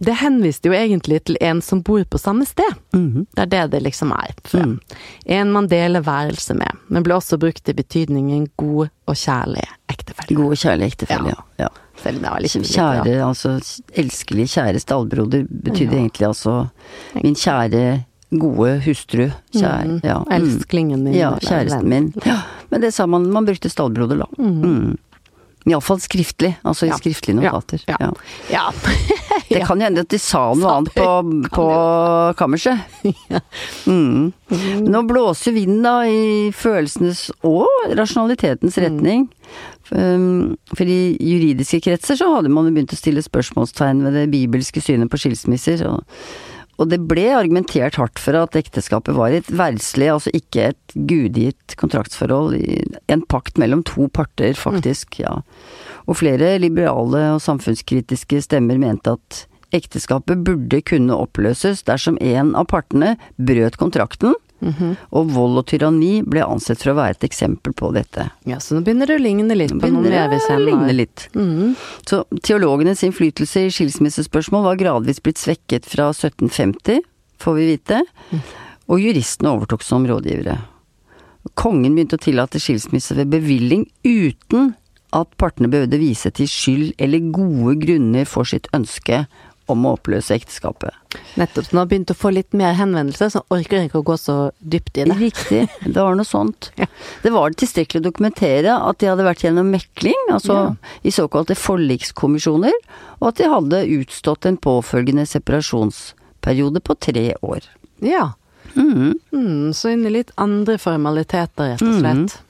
Det henviste jo egentlig til en som bor på samme sted. Mhm. Det er det det liksom er. Mm. En man deler værelse med, men ble også brukt i betydningen god og kjærlig ektefelle. God og kjærlig ektefelle, Ja. ja. ja. Selv om det var liksom litt Kjære, altså elskelig kjære stallbroder betydde Ja. egentlig altså min kjære, gode hustru. Kjære, Mm. ja. Mm. Elsklingen min. Ja, kjæresten min. Ja, men det sa man, man brukte stallbroder da. Mm. Iallfall skriftlig, altså i Ja. skriftlige notater. Ja. Ja. Det kan jo hende at de sa noe annet på, på kammerset. Mm. Nå blåser vinden da i følelsenes og rasjonalitetens retning. Um, For i juridiske kretser så hadde man jo begynt å stille spørsmålstegn ved det bibelske synet på skilsmisser. Og, og det ble argumentert hardt for at ekteskapet var et verdslig, altså ikke et gudgitt kontraktsforhold, en pakt mellom to parter, faktisk, ja. Og flere liberale og samfunnskritiske stemmer mente at ekteskapet burde kunne oppløses dersom en av partene brøt kontrakten, og vold og tyranni ble ansett for å være et eksempel på dette. ja, så nå begynner det å ligne litt på noen å ligne litt. Mhm. Så teologenes innflytelse i skilsmissespørsmål var gradvis blitt svekket fra 1750, får vi vite, og juristene overtok som rådgivere. Kongen begynte å tillate skilsmisse ved bevilling uten at partene behøvde vise til skyld eller gode grunner for sitt ønske om å oppløse ekteskapet. Nettopp. Så nå har jeg begynt å få litt mer henvendelser, så orker jeg ikke å gå så dypt i det. Riktig, det var noe sånt. Ja. Det var tilstrekkelig å dokumentere at de hadde vært gjennom mekling, altså Ja. i såkalte forlikskommisjoner, og at de hadde utstått en påfølgende separasjonsperiode på tre år. Ja. Mm. Mm, så inn i litt andre formaliteter, rett og slett. Mm,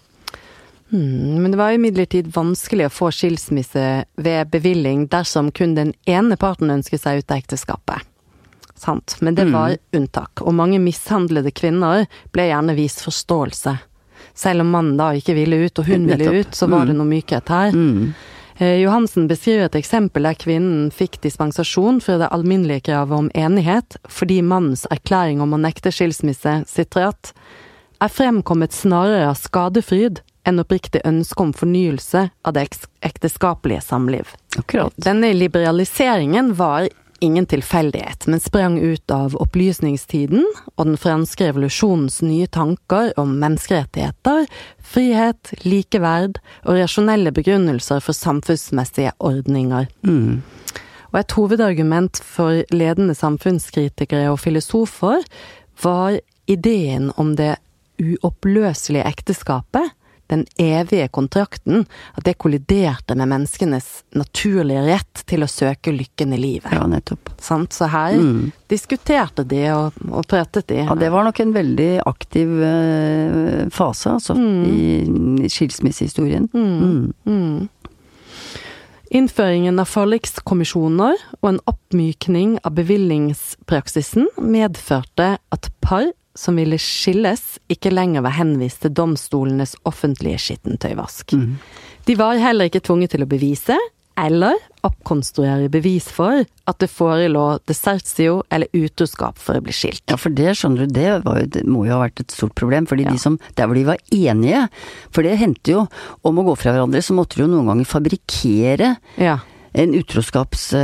men det var imidlertid vanskelig å få skilsmisse ved bevilling dersom kun den ene parten ønsket seg ut av ekteskapet. Sant. Men det var unntak, og mange mishandlede kvinner ble gjerne vist forståelse. Selv om mannen da ikke ville ut, og hun ville ut, så var det noe mykhet her. Mm. Eh, Johansen beskriver et eksempel der kvinnen fikk dispensasjon fra det alminnelige kravet om enighet, fordi mannens erklæring om å nekte skilsmisse, sitrat, er fremkommet snarere av skadefryd enn oppriktig ønske om fornyelse av det ekteskapelige samliv. Akkurat. Denne liberaliseringen var ingen tilfeldighet, men sprang ut av opplysningstiden og den franske revolusjonens nye tanker om menneskerettigheter, frihet, likeverd og rasjonelle begrunnelser for samfunnsmessige ordninger. Mm. Og et hovedargument for ledende samfunnskritikere og filosofer var ideen om det uoppløselige ekteskapet, den evige kontrakten, at det kolliderte med menneskenes naturlige rett til å søke lykken i livet. Ja, nettopp. Sant? Så her Mm. diskuterte de og, og pratet de. Ja, det var nok en veldig aktiv uh, fase, altså, i, i skilsmissehistorien. Mm. Mm. Innføringen av forlikskommisjoner og en oppmykning av bevillingspraksisen medførte at par som ville skilles, ikke lenger var henvist til domstolenes offentlige skittentøyvask. Mm. De var heller ikke tvunget til å bevise, eller oppkonstruere bevis for, at det forelå desertio eller utroskap for å bli skilt. Ja, for det skjønner du, det, var jo, det må jo ha vært et stort problem. Fordi Ja. de som, der hvor de var enige, for det hendte jo, om å gå fra hverandre, så måtte de jo noen ganger fabrikkere Ja. En utroskapssak,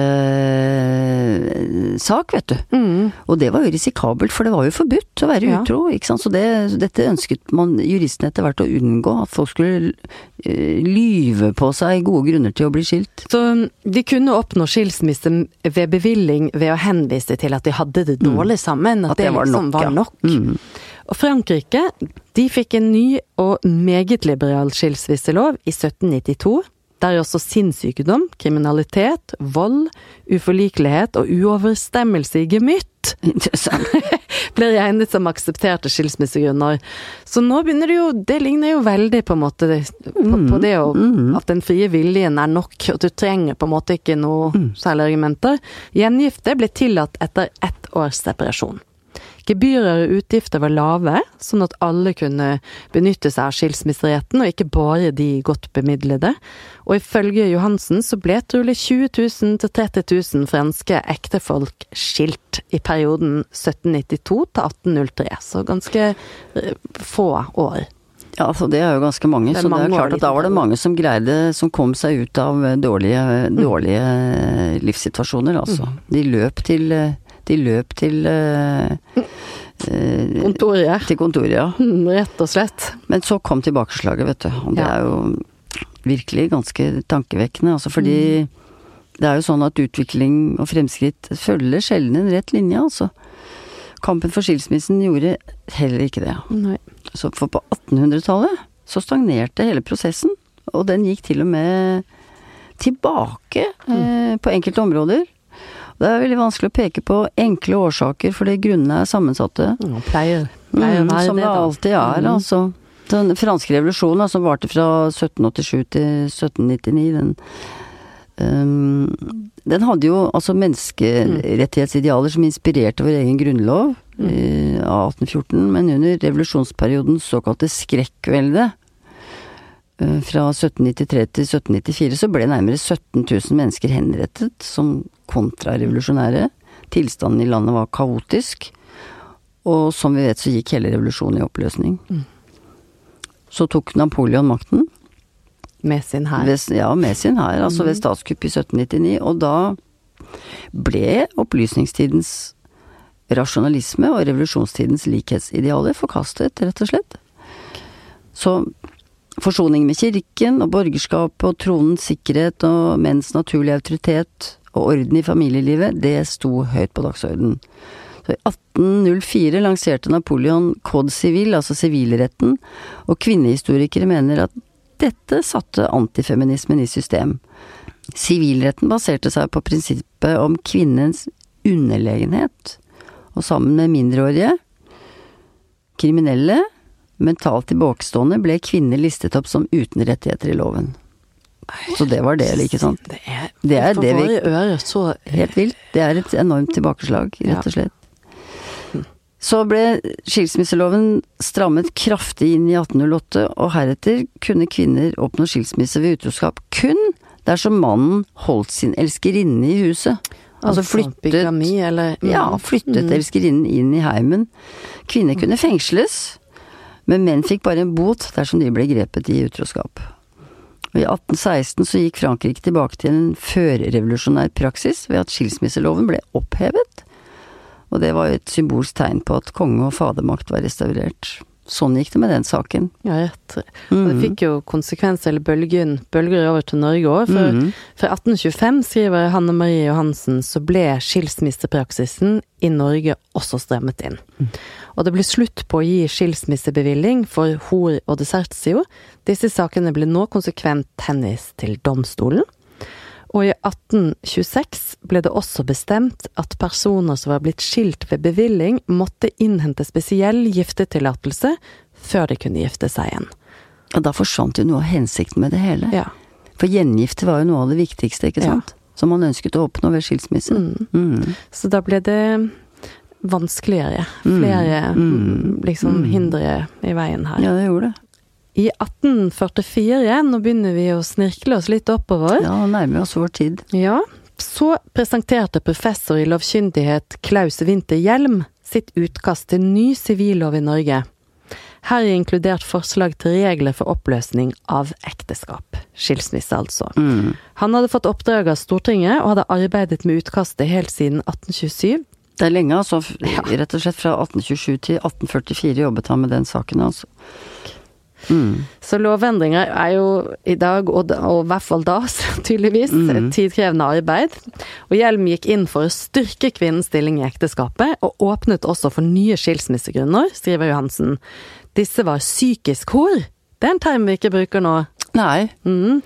sak vet du. Mm. Og det var jo risikabelt, for det var jo forbudt å være Ja. utro, ikke sant. Så det, dette ønsket man juristene etter hvert å unngå, at folk skulle eh, lyve på seg gode grunner til å bli skilt. Så um, de kunne oppnå skilsmisse ved bevilling ved å henvise til at de hadde det dårlig sammen, at, det, liksom var ja. nok. Mm. Og Frankrike, de fikk en ny og meget liberal skilsmisselov i 1792. der også sinnssykdom, kriminalitet, vold, uforlikelighet og uoverstemmelse i gemytt blir regnet som aksepterte skilsmissegrunner. Så nå begynner det jo Det ligner jo veldig på en måte på, på det å, at den frie viljen er nok, at du trenger på en måte ikke noe særlig argumenter. Gjengifte ble tillatt etter ett års separasjon. Gebyrer og utgifter var lave, sånn at alle kunne benytte seg av skilsmisseretten, og ikke bare de godt bemidlede. Og ifølge Johansen så ble trolig 20 000 til 30 000 franske ektefolk skilt i perioden 1792 til 1803, så ganske eh, få år. Ja, altså det er jo ganske mange, Det så det er klart at da var det mange som greide, som kom seg ut av dårlige, dårlige mm. livssituasjoner, altså. De løp til eh, De løp til eh, eh, Kontoret. til kontoret, ja. Mm, Rett og slett. Men så kom tilbakeslaget, vet du. Og det Ja. er jo virkelig ganske tankevekkende. Altså fordi Mm. det er jo sånn at utvikling og fremskritt følger sjelden en rett linje, altså. Kampen for skilsmissen gjorde heller ikke det. Nei. Så for på 1800-tallet så stagnerte hele prosessen, og den gikk til og med tilbake eh, på enkelte områder. Det er veldig vanskelig å peke på enkle årsaker, fordi grunnene er sammensatte. Ja, pleier, pleier Mm, som det det alltid er, Mm. altså. Den franske revolusjonen, som varte fra 1787 til 1799, den um, Den hadde jo altså menneskerettighetsidealer som inspirerte vår egen grunnlov av av 1814, men under revolusjonsperiodens såkalte skrekkvelde eh, fra 1793 til 1794 så ble nærmere 17 000 mennesker henrettet som kontrarevolusjonære. Tilstanden i landet var kaotisk, og som vi vet så gikk hele revolusjonen i oppløsning. Så tok Napoleon makten, Med sin hær. ja, med sin hær, altså ved statskupp i 1799, og da ble opplysningstidens rasjonalisme og revolusjonstidens likhetsidealer forkastet, rett og slett. Så forsoning med kirken og borgerskapet og tronens sikkerhet og menns naturlige autoritet og orden i familielivet, det sto høyt på dagsordenen. Så I 1804 lanserte Napoleon Code Civil, altså sivilretten, og kvinnehistorikere mener at dette satte antifeminismen i system. Sivilretten baserte seg på prinsippet om kvinnens underlegenhet, og sammen med mindreårige, kriminelle, mentalt tilbakestående, ble kvinner listet opp som uten rettigheter i loven. Så det var det, ikke sant? Det er, Det er det vi- våre så Helt vilt. Det er et enormt tilbakeslag, rett og slett. Så ble skilsmisseloven strammet kraftig inn i 1808, og heretter kunne kvinner oppnå skilsmisse ved utroskap kun dersom mannen holdt sin elskerinne i huset. Altså flyttet bigami, mm. Ja, flyttet elskerinnen inn i heimen. Kvinner kunne fengsles, men menn fikk bare en bot dersom de ble grepet i utroskap. Og I 1816 så gikk Frankrike tilbake til en førrevolusjonær praksis ved at skilsmisseloven ble opphevet. Og det var et symbolsk tegn på at konge og fadermakt var restaurert. Sånn gikk det med den saken. Ja, rett. Og det fikk jo konsekvenser, eller bølgen, bølger over til Norge òg. For Mhm. fra 1825, skriver Hanne Marie Johansen, så ble skilsmissepraksisen i Norge også strammet inn. Og det ble slutt på å gi skilsmissebevilling for hor og desertio. Disse sakene ble nå konsekvent henvist til domstolen. Og i 1826 ble det også bestemt at personer som var blitt skilt ved bevilling, måtte innhente spesiell giftetillatelse før de kunne gifte seg igjen. Og da forsvant jo noe av hensikten med det hele. Ja. For gjengifte var jo noe av det viktigste, ikke Ja. sant? Som man ønsket å oppnå ved skilsmisse. Mm. Så da ble det vanskeligere. Flere Mm. liksom hindre i veien her. Ja, det gjorde det. I 1844, nå begynner vi å snirkle oss litt oppover, Ja, nærmer oss vår tid. ja, så presenterte professor i lovkyndighet Klaus Winther Hjelm sitt utkast til ny sivillov i Norge. Her er inkludert forslag til regler for oppløsning av ekteskap. Skilsmisse, altså. Mm. Han hadde fått oppdrag av Stortinget, og hadde arbeidet med utkastet helt siden 1827. Det er lenge, altså. Ja. Rett og slett fra 1827 til 1844 jobbet han med den saken, altså. Mm. Så lovendringer er jo i dag, og, og i hvert fall da, tydeligvis, mm. tidkrevende arbeid. Og Hjelm gikk inn for å styrke kvinnens stilling i ekteskapet, og åpnet også for nye skilsmissegrunner, skriver Johansen. Disse var psykisk hor. Det er en term vi ikke bruker nå. Nei. Mm.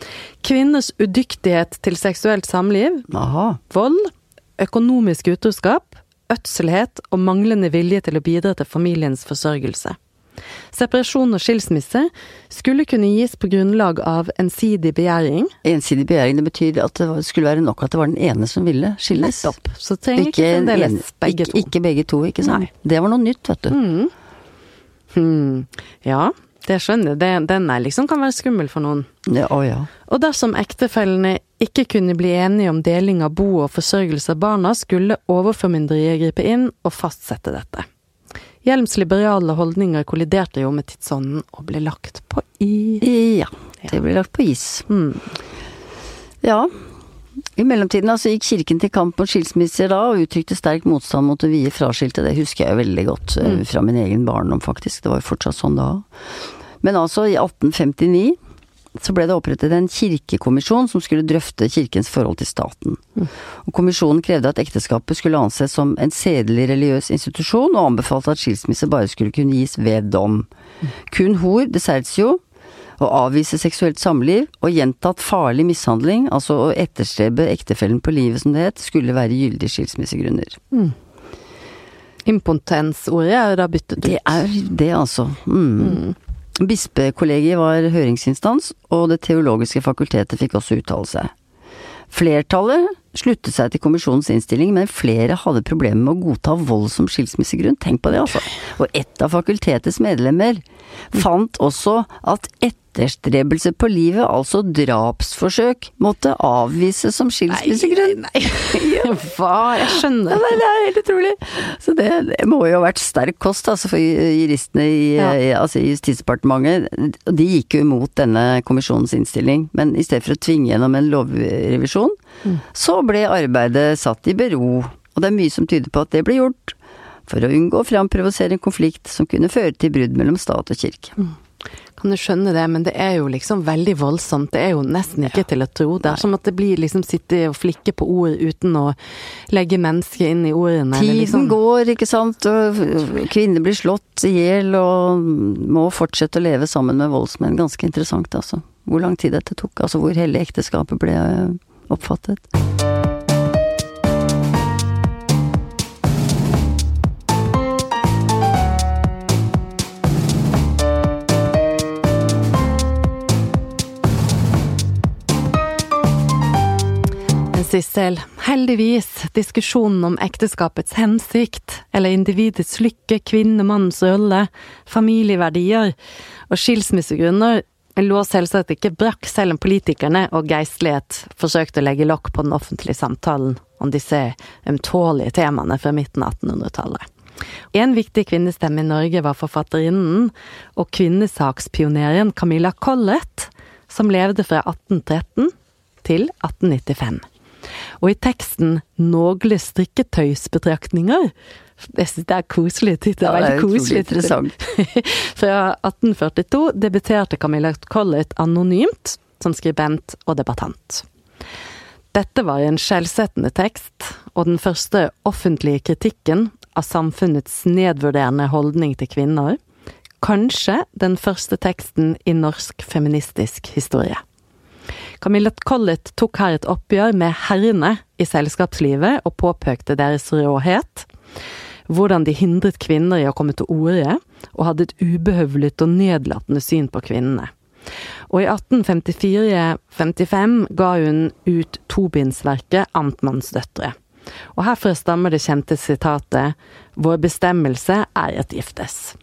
Kvinners udyktighet til seksuelt samliv, Aha. vold, økonomisk utroskap, ødselhet og manglende vilje til å bidra til familiens forsørgelse. Separasjon og skilsmisse skulle kunne gis på grunnlag av ensidig begjæring. Ensidig begjæring, det betyr at det skulle være nok at det var den ene som ville skilles. Nettopp. Så trenger ikke fremdeles begge begge ikke, to. Ikke begge to, ikke sant. Nei. Det var noe nytt, vet du. Mm. Hmm. Ja, det skjønner jeg. Den er liksom kan være skummel for noen. Ja, å ja. Og dersom ektefellene ikke kunne bli enige om deling av bo og forsørgelse av barna, skulle overformynderiet gripe inn og fastsette dette. Hjelms liberale holdninger kolliderte jo med tidsånden og ble lagt på is. Ja, det ble lagt på is. Mm. Ja. I mellomtiden altså, gikk kirken til kamp mot skilsmisser da, og uttrykte sterk motstand mot å vie fraskilte. Det husker jeg jo veldig godt eh, Mm. fra min egen barndom, faktisk. Det var jo fortsatt sånn da. Men altså, i 1859 så ble det opprettet en kirkekommisjon som skulle drøfte kirkens forhold til staten. Og kommisjonen krevde at ekteskapet skulle anses som en sedelig religiøs institusjon, og anbefalte at skilsmisse bare skulle kunne gis ved dom. Kun hor, desertio, å avvise seksuelt samliv og gjentatt farlig mishandling, altså å etterstrebe ektefellen på livet som det het, skulle være gyldige skilsmissegrunner. Impotensordet er jo da byttet ut. Det er det, altså. Mm. Bispekollegiet var høringsinstans, og Det teologiske fakultetet fikk også uttale seg. Flertallet sluttet seg til kommisjonens innstilling, men flere hadde problemer med å godta vold som skilsmissegrunn. Tenk på det, altså. Og ett av fakultetets medlemmer fant også at etterstrebelse på livet, altså drapsforsøk, måtte avvises som skilsmissegrunn. Nei, nei. Hva? Jeg skjønner. Nei, det er helt utrolig. Så det, det må jo ha vært sterk kost altså, for juristene i, Ja. i, altså, Justisdepartementet. De gikk jo imot denne kommisjonens innstilling, men i stedet for å tvinge gjennom en lovrevisjon, så ble arbeidet satt i bero. Og det er mye som tyder på at det ble gjort for å unngå å framprovosere en konflikt som kunne føre til brudd mellom stat og kirke. Kan jo skjønne det, men det er jo liksom veldig voldsomt. Det er jo nesten ikke til å tro. Det er som at det blir liksom sitte og flikke på ord uten å legge mennesket inn i ordene. eller Tiden liksom, går, ikke sant, og kvinner blir slått i hjel og må fortsette å leve sammen med voldsmenn. Ganske interessant, altså. Hvor lang tid dette tok, altså hvor hellig ekteskapet ble oppfattet. Sissel, heldigvis, diskusjonen om ekteskapets hensikt, eller individets lykke, kvinnemannens rolle, familieverdier og skilsmissegrunner lå selvsagt ikke brakk, selv om politikerne og geistlighet forsøkte å legge lokk på den offentlige samtalen om disse ømtålige temaene fra midten av 1800-tallet. En viktig kvinnestemme i Norge var forfatterinnen og kvinnesakspioneren Camilla Collett, som levde fra 1813 til 1895. Og i teksten 'Nogle strikketøysbetraktninger' Jeg synes det er koselig tittel. Ja, det veldig koselig interessant. Fra 1842 debuterte Camilla Collett anonymt som skribent og debattant. Dette var en skjellsettende tekst, og den første offentlige kritikken av samfunnets nedvurderende holdning til kvinner. Kanskje den første teksten i norsk feministisk historie. Camilla Collett tok her et oppgjør med herrene i selskapslivet og påpekte deres råhet. Hvordan de hindret kvinner i å komme til orde, og hadde et ubehøvlet og nedlatende syn på kvinnene. Og i 1854-55 ga hun ut tobindsverket Amtmannsdøtre. Og herfra stammer det kjente sitatet 'Vår bestemmelse er at giftes'.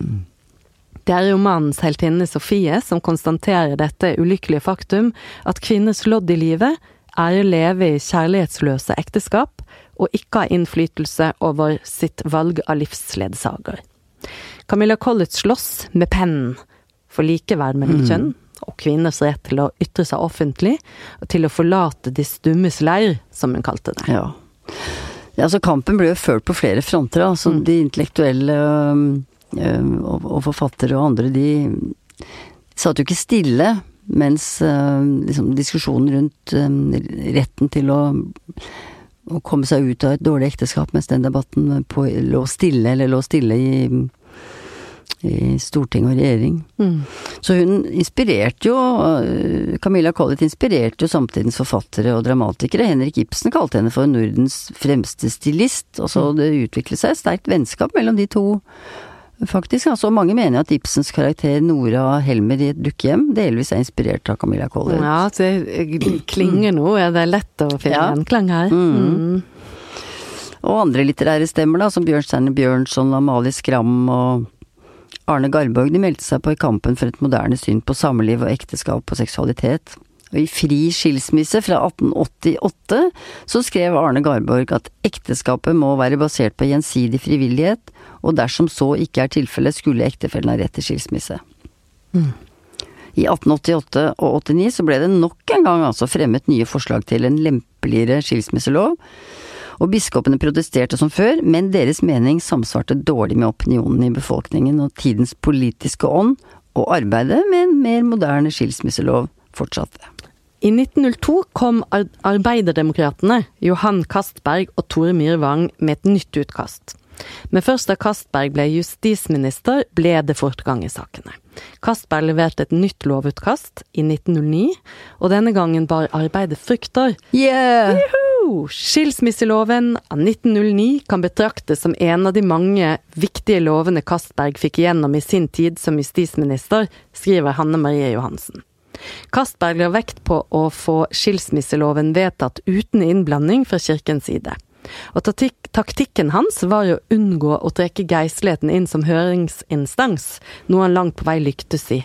Det er romanens heltinne Sofie som konstaterer dette ulykkelige faktum at kvinners lodd i livet er å leve i kjærlighetsløse ekteskap og ikke ha innflytelse over sitt valg av livsledsager. Camilla Collett slåss med pennen for likeverd mellom kjønn og kvinners rett til å ytre seg offentlig, og til å forlate de stummes leir, som hun kalte det. Ja. ja så kampen ble jo ført på flere fronter. Altså Mm. De intellektuelle og, og forfattere og andre, de satt jo ikke stille mens øhm, liksom, diskusjonen rundt øhm, retten til å å komme seg ut av et dårlig ekteskap, mens den debatten på, lå stille, eller lå stille i i storting og regjering. Så hun inspirerte jo Camilla Collett inspirerte jo samtidens forfattere og dramatikere. Henrik Ibsen kalte henne for Nordens fremste stilist. Og så det utviklet seg et sterkt vennskap mellom de to, faktisk. Altså, mange mener at Ibsens karakter Nora Helmer i Et dukkehjem delvis er inspirert av Camilla Collett. Ja, det klinger nå. Er det lett å finne Ja. klang her? Mm. Og andre litterære stemmer, da, som Bjørnstjerne Bjørnson, Amalie Skram og Arne Garborg, de meldte seg på i kampen for et moderne syn på samliv og ekteskap og seksualitet. Og i Fri skilsmisse fra 1888 så skrev Arne Garborg at ekteskapet må være basert på gjensidig frivillighet, og dersom så ikke er tilfellet, skulle ektefellen ha rett til skilsmisse. I 1888 og 89 så ble det nok en gang altså fremmet nye forslag til en lempeligere skilsmisselov, og biskopene protesterte som før, men deres mening samsvarte dårlig med opinionen i befolkningen og tidens politiske ånd, og arbeidet med en mer moderne skilsmisselov fortsatte. I 1902 kom ar Arbeiderdemokratene, Johan Castberg og Tore Myrvang, med et nytt utkast. Men først da Castberg ble justisminister, ble det fortgang i sakene. Castberg leverte et nytt lovutkast i 1909, og denne gangen bar arbeidet frukter. Yeah! Juhu! Skilsmisseloven av 1909 kan betraktes som en av de mange viktige lovene Castberg fikk igjennom i sin tid som justisminister, skriver Hanne Marie Johansen. Castberg la vekt på å få skilsmisseloven vedtatt uten innblanding fra kirkens side. Og taktik taktikken hans var jo å unngå å trekke geistligheten inn som høringsinstans, noe han langt på vei lyktes i.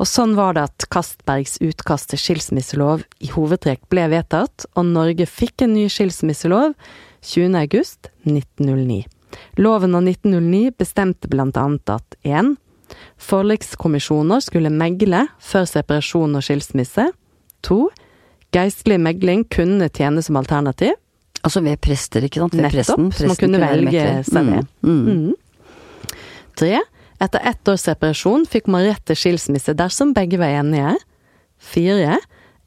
Og sånn var det at Castbergs utkast til skilsmisselov i hovedtrekk ble vedtatt, og Norge fikk en ny skilsmisselov 20. august 1909. Loven av 1909 bestemte annet at 1. Forlikskommisjoner skulle megle før separasjon og skilsmisse. 2. Geistlig megling kunne tjene som alternativ. Altså ved prester, ikke sant? Ved Nettopp, presten. så man kunne, kunne velge seg det. Mm, mm. Mm. Tre, etter ett års separasjon fikk man rett til skilsmisse dersom begge var enige. Fire,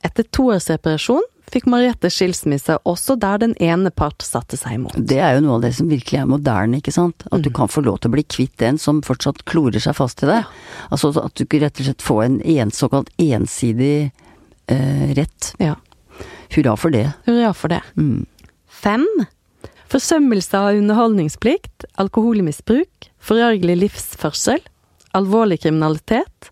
etter to års separasjon fikk man rett til skilsmisse også der den ene part satte seg imot. Det er jo noe av det som virkelig er moderne, ikke sant. At du kan få lov til å bli kvitt en som fortsatt klorer seg fast i deg. Altså at du ikke rett og slett får en, en såkalt ensidig eh, rett. Ja, Hurra for det. hurra for det. Mm. Fem, forsømmelse av underholdningsplikt, alkoholmisbruk, forargelig livsførsel, alvorlig kriminalitet,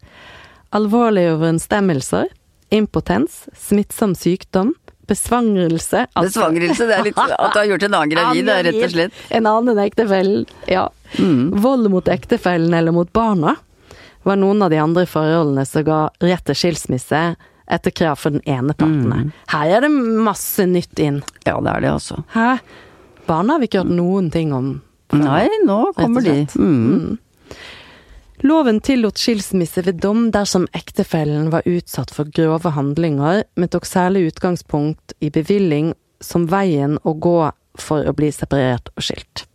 alvorlige overensstemmelser, impotens, smittsom sykdom, besvangrelse Besvangrelse, det er litt at du har gjort en annen gravid, er rett og slett. En annen ektefelle, ja. Mm. Vold mot ektefellen eller mot barna var noen av de andre forholdene som ga rett til skilsmisse etter krav for den ene parten. Mm. Her er det masse nytt inn. Ja, det er det altså. Hæ? Barna har vi ikke hørt noen ting om. Nei, nå kommer de. Rett. Mm. Loven tillot skilsmisse ved dom dersom ektefellen var utsatt for grove handlinger, men tok særlig utgangspunkt i bevilling som veien å gå for å bli separert og skilt.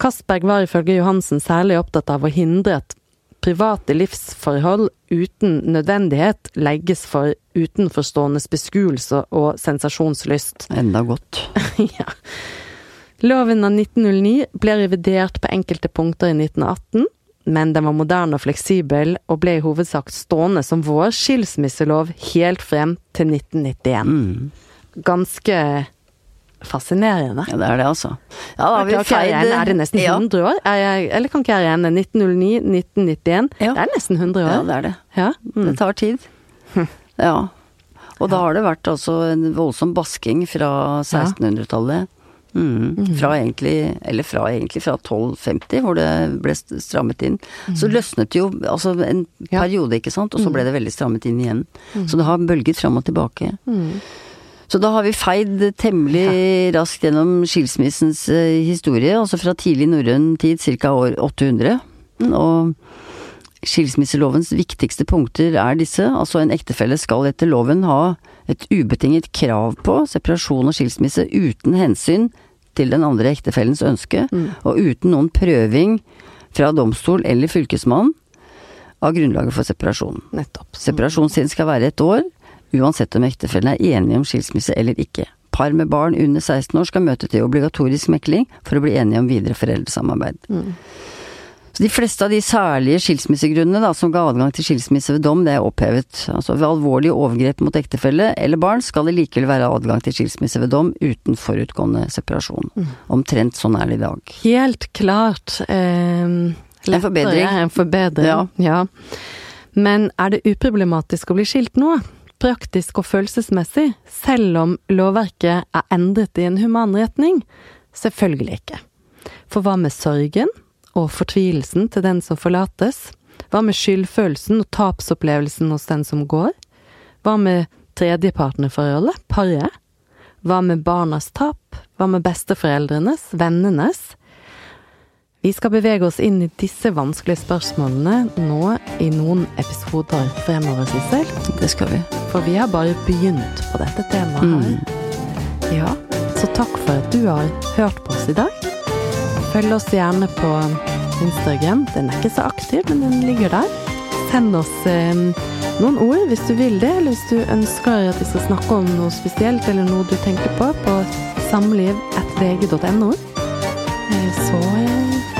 Castberg var ifølge Johansen særlig opptatt av å hindre at private livsforhold uten nødvendighet legges for utenforståendes beskuelse og sensasjonslyst. Enda godt. ja. Loven av 1909 ble revidert på enkelte punkter i 1918, men den var moderne og fleksibel, og ble i hovedsak stående som vår skilsmisselov helt frem til 1991. Mm. Ganske fascinerende. Ja, det er det altså. Ja, da vi Kan feid er det nesten ja. år? Jeg, eller kan ikke jeg regne 1909, 1991? Ja. Det er nesten 100 Ja, år. det er det. Ja. Det Mm. tar tid. Ja. Og da har det vært altså en voldsom basking fra 1600-tallet. Mm. Fra egentlig, eller fra egentlig fra 1250, hvor det ble strammet inn. Så løsnet det jo altså en Ja. periode, ikke sant, og så ble det veldig strammet inn igjen. Så det har bølget fram og tilbake. Mm. Så da har vi feid temmelig raskt gjennom skilsmissens eh, historie, altså fra tidlig norrøn tid, ca. år 800. Og skilsmisselovens viktigste punkter er disse, altså en ektefelle skal etter loven ha et ubetinget krav på separasjon og skilsmisse uten hensyn til den andre ektefellens ønske, og uten noen prøving fra domstol eller fylkesmann av grunnlaget for separasjon. Nettopp. Separasjonstiden skal være et år, uansett om ektefellen er enige om skilsmisse eller ikke. Par med barn under 16 år skal møte til obligatorisk mekling for å bli enige om videre foreldresamarbeid. Så de fleste av de særlige skilsmissegrunnene da, som ga adgang til skilsmisse ved dom, det er opphevet. Altså ved alvorlige overgrep mot ektefelle eller barn skal det likevel være adgang til skilsmisse ved dom uten forutgående separasjon. Mm. Omtrent sånn er det i dag. Helt klart. Eh, En forbedring. En forbedring, Ja. ja. Men er det uproblematisk å bli skilt nå? Praktisk og følelsesmessig, selv om lovverket er endret i en human retning? Selvfølgelig ikke. For hva med sorgen og fortvilelsen til den som forlates? Hva med skyldfølelsen og tapsopplevelsen hos den som går? Hva med tredjepartnerforholdet, paret? Hva med barnas tap? Hva med besteforeldrenes, vennenes? Vi skal bevege oss inn i disse vanskelige spørsmålene nå i noen episoder fremover, Sissel. Det skal vi. For vi har bare begynt på dette temaet her. Ja, så takk for at du har hørt på oss i dag. Følg oss gjerne på Instagram. Den er ikke så aktiv, men den ligger der. Send oss eh, noen ord hvis du vil det, eller hvis du ønsker at vi skal snakke om noe spesielt, eller noe du tenker på, på samliv.vg.no. Eh, så eh.